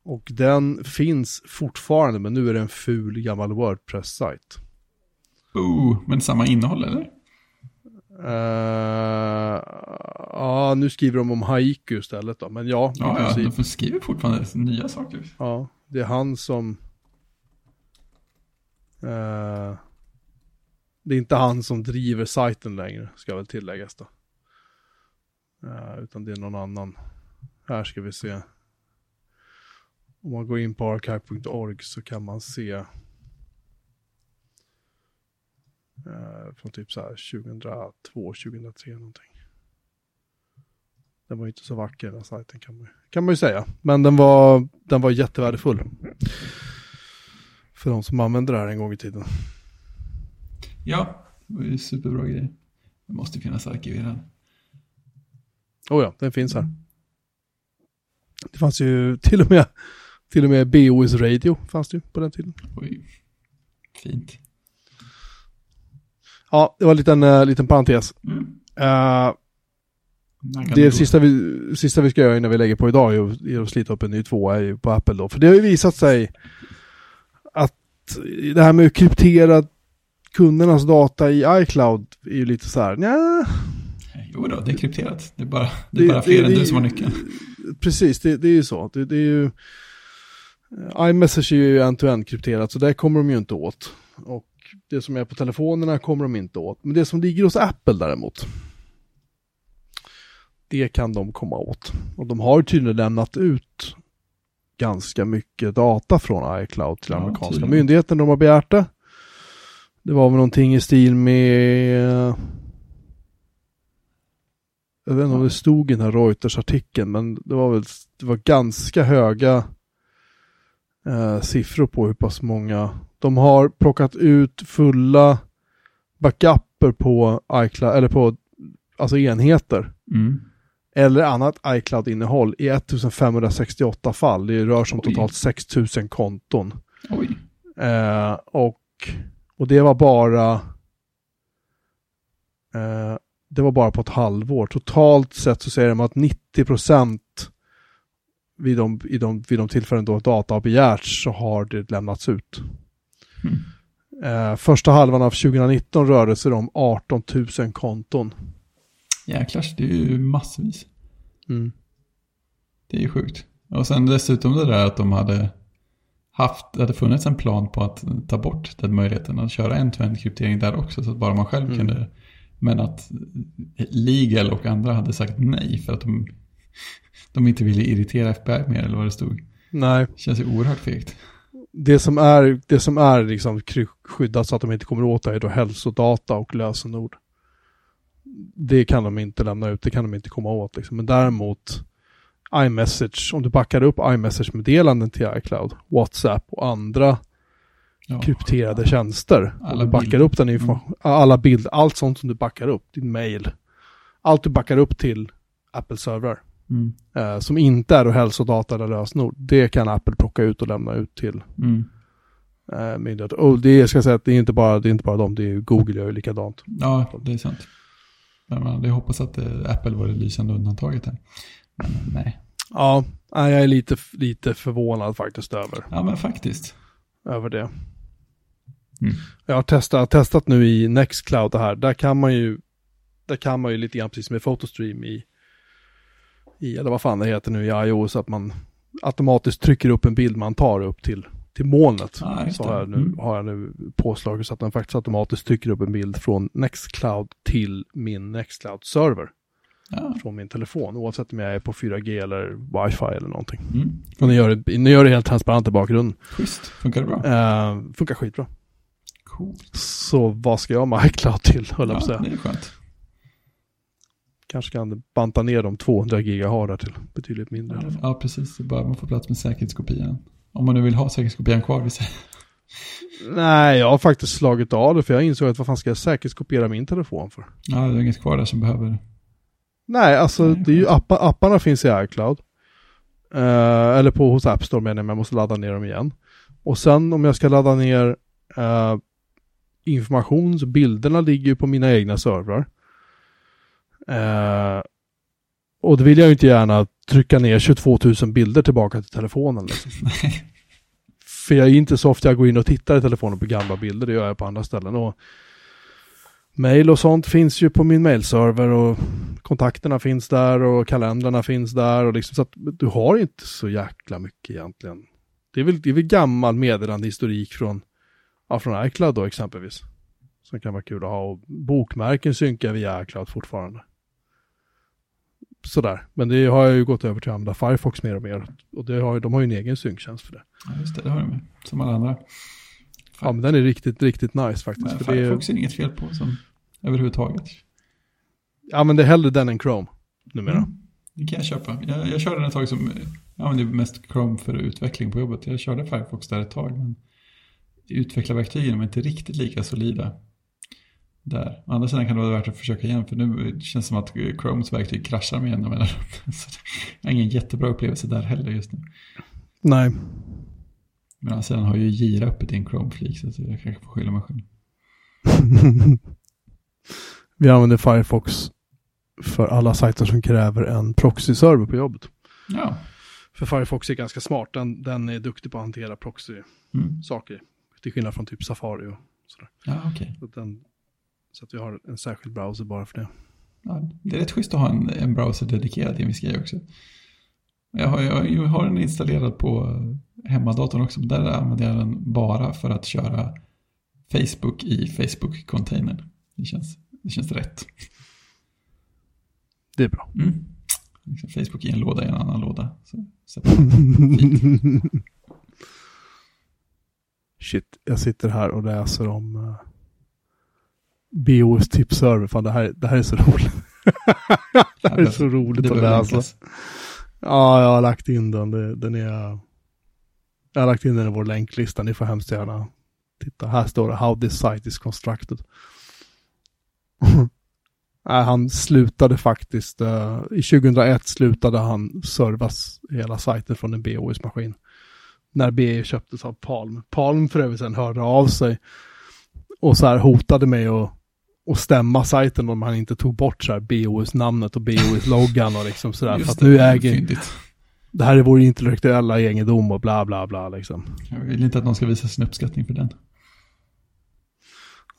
Och den finns fortfarande, men nu är det en ful gammal Wordpress-sajt. Oh, men samma innehåll eller? Uh, ja, nu skriver de om Haiku istället då, men ja, Ja, ja princip. de skriver fortfarande nya saker. Ja, det är han som... Eh, det är inte han som driver sajten längre, ska väl tilläggas då. Eh, utan det är någon annan. Här ska vi se. Om man går in på archive.org så kan man se uh, från typ så här 2002, 2003 någonting. Den var ju inte så vacker den sajten kan man, kan man ju säga. Men den var, den var jättevärdefull. För de som använde det här en gång i tiden. Ja, det var ju superbra grej. Det måste finnas arkiverad. Oh ja, den finns här. Det fanns ju till och med, till och med BOS Radio fanns det ju på den tiden. Oj, fint. Ja, det var en liten, uh, liten parentes. Mm. Kan det sista vi, sista vi ska göra innan vi lägger på idag är att, är att slita upp en ny tvåa på Apple då. För det har ju visat sig att det här med att kryptera kundernas data i iCloud är ju lite så här, nja, Jo då, det är krypterat. Det är bara, det är bara fler än du som har nyckeln. Precis, det, det är ju så. Det, det är ju, iMessage är ju end-to-end krypterat, så där kommer de ju inte åt. Och det som är på telefonerna kommer de inte åt. Men det som ligger hos Apple däremot, det kan de komma åt. Och de har tydligen lämnat ut ganska mycket data från iCloud till Ja, amerikanska tydligen. myndigheten. De har begärt det. Det var väl någonting i stil med... Jag vet inte om det stod i den här Reuters-artikeln, men det var väl det var ganska höga eh, siffror på hur pass många. De har plockat ut fulla backuper på iCloud, eller på alltså enheter Mm. eller annat iCloud-innehåll i 1568 fall. Det rör sig om Oj. totalt 6000 konton. Eh, och, och det var bara eh, det var bara på ett halvår. Totalt sett så säger de att 90% vid de, i de, vid de tillfällen då data har begärts så har det lämnats ut. Mm. Eh, första halvan av 2019 rörde sig om 18 000 konton. jäklar, det är ju massvis. Mm. Det är ju sjukt. Och sen dessutom det där att de hade haft, det hade funnits en plan på att ta bort den möjligheten att köra en-to-en kryptering där också så att bara man själv Mm. kunde. Men att Legal och andra hade sagt nej för att de, de inte ville irritera FBI mer eller vad det stod. Nej, Känns ju oerhört fegt. det som är, det som är liksom skyddat så att de inte kommer åt det är då hälsodata och lösenord. Det kan de inte lämna ut, det kan de inte komma åt liksom. Men däremot iMessage, om du backar upp iMessage-meddelanden till iCloud, WhatsApp och andra Ja. krypterade tjänster. Alla du backar. Mm. upp den information, alla bilder, allt sånt som du backar upp, din mail. Allt du backar upp till Apple-servrar. Mm. Eh, som inte är hälsodata eller lösenord, det kan Apple plocka ut och lämna ut till Mm. eh, myndigheter. Och det jag ska säga att det är inte bara, det är inte bara dem, det är Google gör ju likadant. Ja, det är sant. Men hade hoppats att eh, Apple var det lysande undantaget här. Men nej. Ja, jag är lite, lite förvånad faktiskt över, Ja, men faktiskt. över det. Mm. Jag har testat, testat nu i Nextcloud det här, där kan man ju, där kan man ju lite grann precis som med Photostream i, i, eller vad fan det heter nu i iOS, att man automatiskt trycker upp en bild man tar upp till, till molnet. Just så det. har jag, nu, Mm. har jag nu påslagit så att den faktiskt automatiskt trycker upp en bild från Nextcloud till min Nextcloud-server. Ja. från min telefon oavsett om jag är på 4G eller wifi eller någonting. Mm. Och ni gör det, ni gör det helt transparent i bakgrunden. Schysst, funkar det bra? Eh, funkar skitbra. Så vad ska jag med iCloud till, höll jag på att Ja, säga. det är skönt. Kanske kan banta ner de 200 gig jag har där till betydligt mindre. i alla fall. Ja, precis. Det bara man får plats med säkerhetskopian. Om man nu vill ha säkerhetskopian kvar, vill säga. Nej, jag har faktiskt slagit av det för jag insåg att vad fan ska jag säkerhetskopiera min telefon för? Ja, det är inget kvar där som behöver. Nej, alltså Nej, det är ju appa, apparna finns i iCloud. Eh, eller på hos App Store menar jag, men jag måste ladda ner dem igen. Och sen om jag ska ladda ner eh, information, så bilderna ligger ju på mina egna servrar. Eh, Och det vill jag ju inte gärna trycka ner 22 000 bilder tillbaka till telefonen. Liksom. För jag är inte så ofta jag går in och tittar i telefonen på gamla bilder, det gör jag på andra ställen. Och mail och sånt finns ju på min mailserver och kontakterna finns där och kalendrarna finns där. Och liksom, så att du har inte så jäkla mycket egentligen. Det är väl, det är väl gammal meddelandehistorik från, ja, från iCloud då exempelvis. Som kan vara kul att ha. Och bokmärken synkar via iCloud fortfarande. Sådär, men det har jag ju gått över till att använda Firefox mer och mer. Och det har, de har ju en egen synktjänst för det. Ja, just det, det har de med. Som alla andra. Ja, men den är riktigt, riktigt nice faktiskt. Men för det är, Firefox är det inget fel på som överhuvudtaget. ja, men det är hellre den än Chrome numera. Mm. Det kan jag köpa. Jag, jag körde den ett tag som, jag använde mest Chrome för utveckling på jobbet. Jag körde Firefox där ett tag, men utvecklarverktygen var inte riktigt lika solida där. Å andra sidan kan det vara värt att försöka igen, för nu känns det som att Chromes verktyg kraschar med jämna mellanrum. Så jag har ingen jättebra upplevelse där heller just nu. Nej, Men å andra sidan har ju Gira öppet i en Chrome-flik, så jag kanske får skylla mig själv. vi använder Firefox för alla sajter som kräver en proxy-server på jobbet. Ja. För Firefox är ganska smart, den, den är duktig på att hantera proxy-saker. Mm. Till skillnad från typ Safari och sådär. Ja, okej. Så att, den, så att vi har en särskild browser bara för det. Ja, det är rätt schysst att ha en, en browser dedikerad till en viss grej också. Jag har, jag, jag har den installerad på hemmadatorn också, men där använder jag den bara för att köra Facebook i Facebook-containern. Det känns, det känns rätt. Det är bra. Mm. Liksom Facebook i en låda i en annan låda. Så, så. Shit, jag sitter här och läser om uh, BOS tipserver. Fan, det här, det här är så roligt. det här är så roligt att läsa. Ja, jag har lagt in den. Det, den är... Jag har lagt in den i vår länklista. Ni får hemskt gärna titta. Här står det How this site is constructed. Han slutade faktiskt, eh, i 2001 slutade han servas hela sajten från en BOS-maskin. När BE köptes av Palm. Palm för övrigt sen hörde av sig och så här hotade mig att och stämma sajten om han inte tog bort så här BOS-namnet och BOS-loggan och liksom sådär. För att det, nu äger, fyndigt. det här är vår intellektuella egendom och bla bla bla liksom. Jag vill inte att någon ska visa sin uppskattning för den.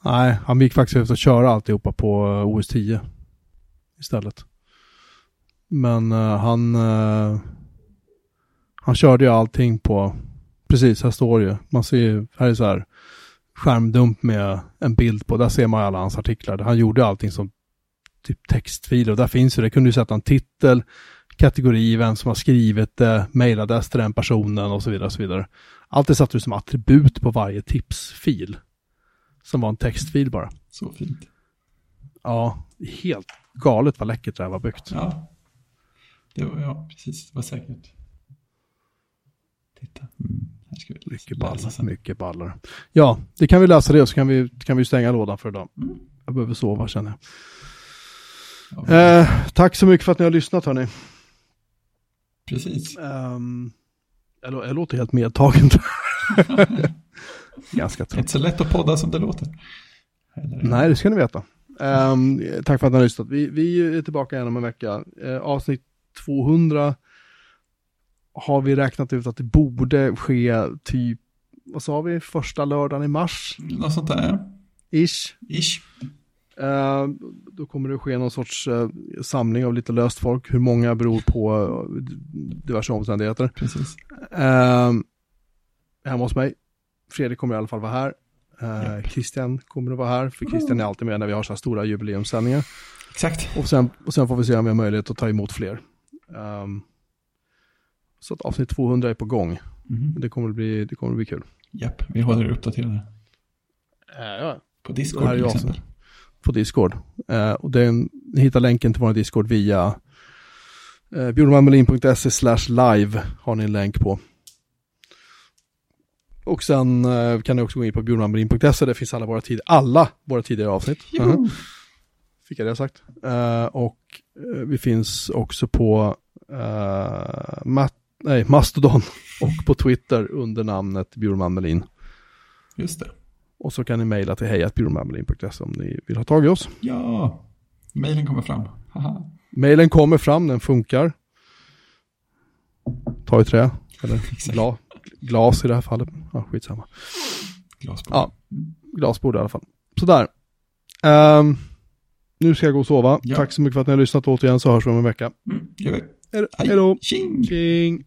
Nej, han gick faktiskt ut och köra alltihopa på eh, OS 10 istället. Men eh, han, eh, han körde ju allting på, precis här står det ju, man ser ju, här är så här skärmdump med en bild på, där ser man alla hans artiklar. Han gjorde allting som typ textfiler och där finns ju, det kunde ju sätta en titel, kategori, vem som har skrivit det, mejladress till den personen och så vidare. Och så vidare. Allt det satte du som attribut på varje tipsfil. Som var en textfil bara. Så fint. Ja, helt galet vad läckert det här var byggt. Ja, det var, ja precis. Det var säkert. Titta. Mm. Mycket ballar, mycket ballar. Ja, det kan vi läsa det och så kan vi, kan vi stänga lådan för idag. Mm. Jag behöver sova känner jag. Ja, Eh, tack så mycket för att ni har lyssnat hörni. Precis. Um, jag, lå- jag låter helt medtagen. Ganska trött. inte så lätt att podda som det låter. Eller, Nej, det ska ni veta. Ehm, tack för att ni har lyssnat. Vi, vi är tillbaka igen om en vecka. Eh, avsnitt 200 har vi räknat ut att det borde ske typ, vad sa vi, första lördagen i mars? Något sånt där. Ish. Ish. Eh, då kommer det ske någon sorts eh, samling av lite löst folk. Hur många beror på eh, diverse omständigheter. Precis. Hemma hos mig. Fredrik kommer i alla fall vara här. Japp. Christian kommer att vara här, för Christian är alltid med när vi har så här stora jubileumssändningar. Exakt. Och sen, och sen får vi se om vi har möjlighet att ta emot fler. Ehm, så att avsnitt 200 är på gång. Mm. Det kommer att bli, det kommer att bli kul. Japp, vi håller er uppdaterade. ja. På Det Discord här är till exempel. avsnitt på Discord. Eh, och den, ni hittar länken till vår Discord via uh, bjurmanmelin.se slash live har ni en länk på. Och sen eh, kan ni också gå in på bjurmanmelin.se, där finns alla våra, tid alla våra tidigare avsnitt. Joho. Mhm. Fick jag det sagt. Eh, och eh, vi finns också på uh, Mat nej, Mastodon och på Twitter under namnet Bjurman Melin. Just det. Och så kan ni mejla till hejatbjurmanmelin.se om ni vill ha tag i oss. Ja, mejlen kommer fram. Haha. Mailen kommer fram, den funkar. Ta i trä, eller gla, glas i det här fallet. Ja, skitsamma. Glasbord. Ja. Glasbord i alla fall. Sådär. Ehm, nu ska jag gå och sova. Ja. Tack så mycket för att ni har lyssnat återigen så hörs vi om en vecka. Mm, gör vi. Hej då. Tjing! Tjing.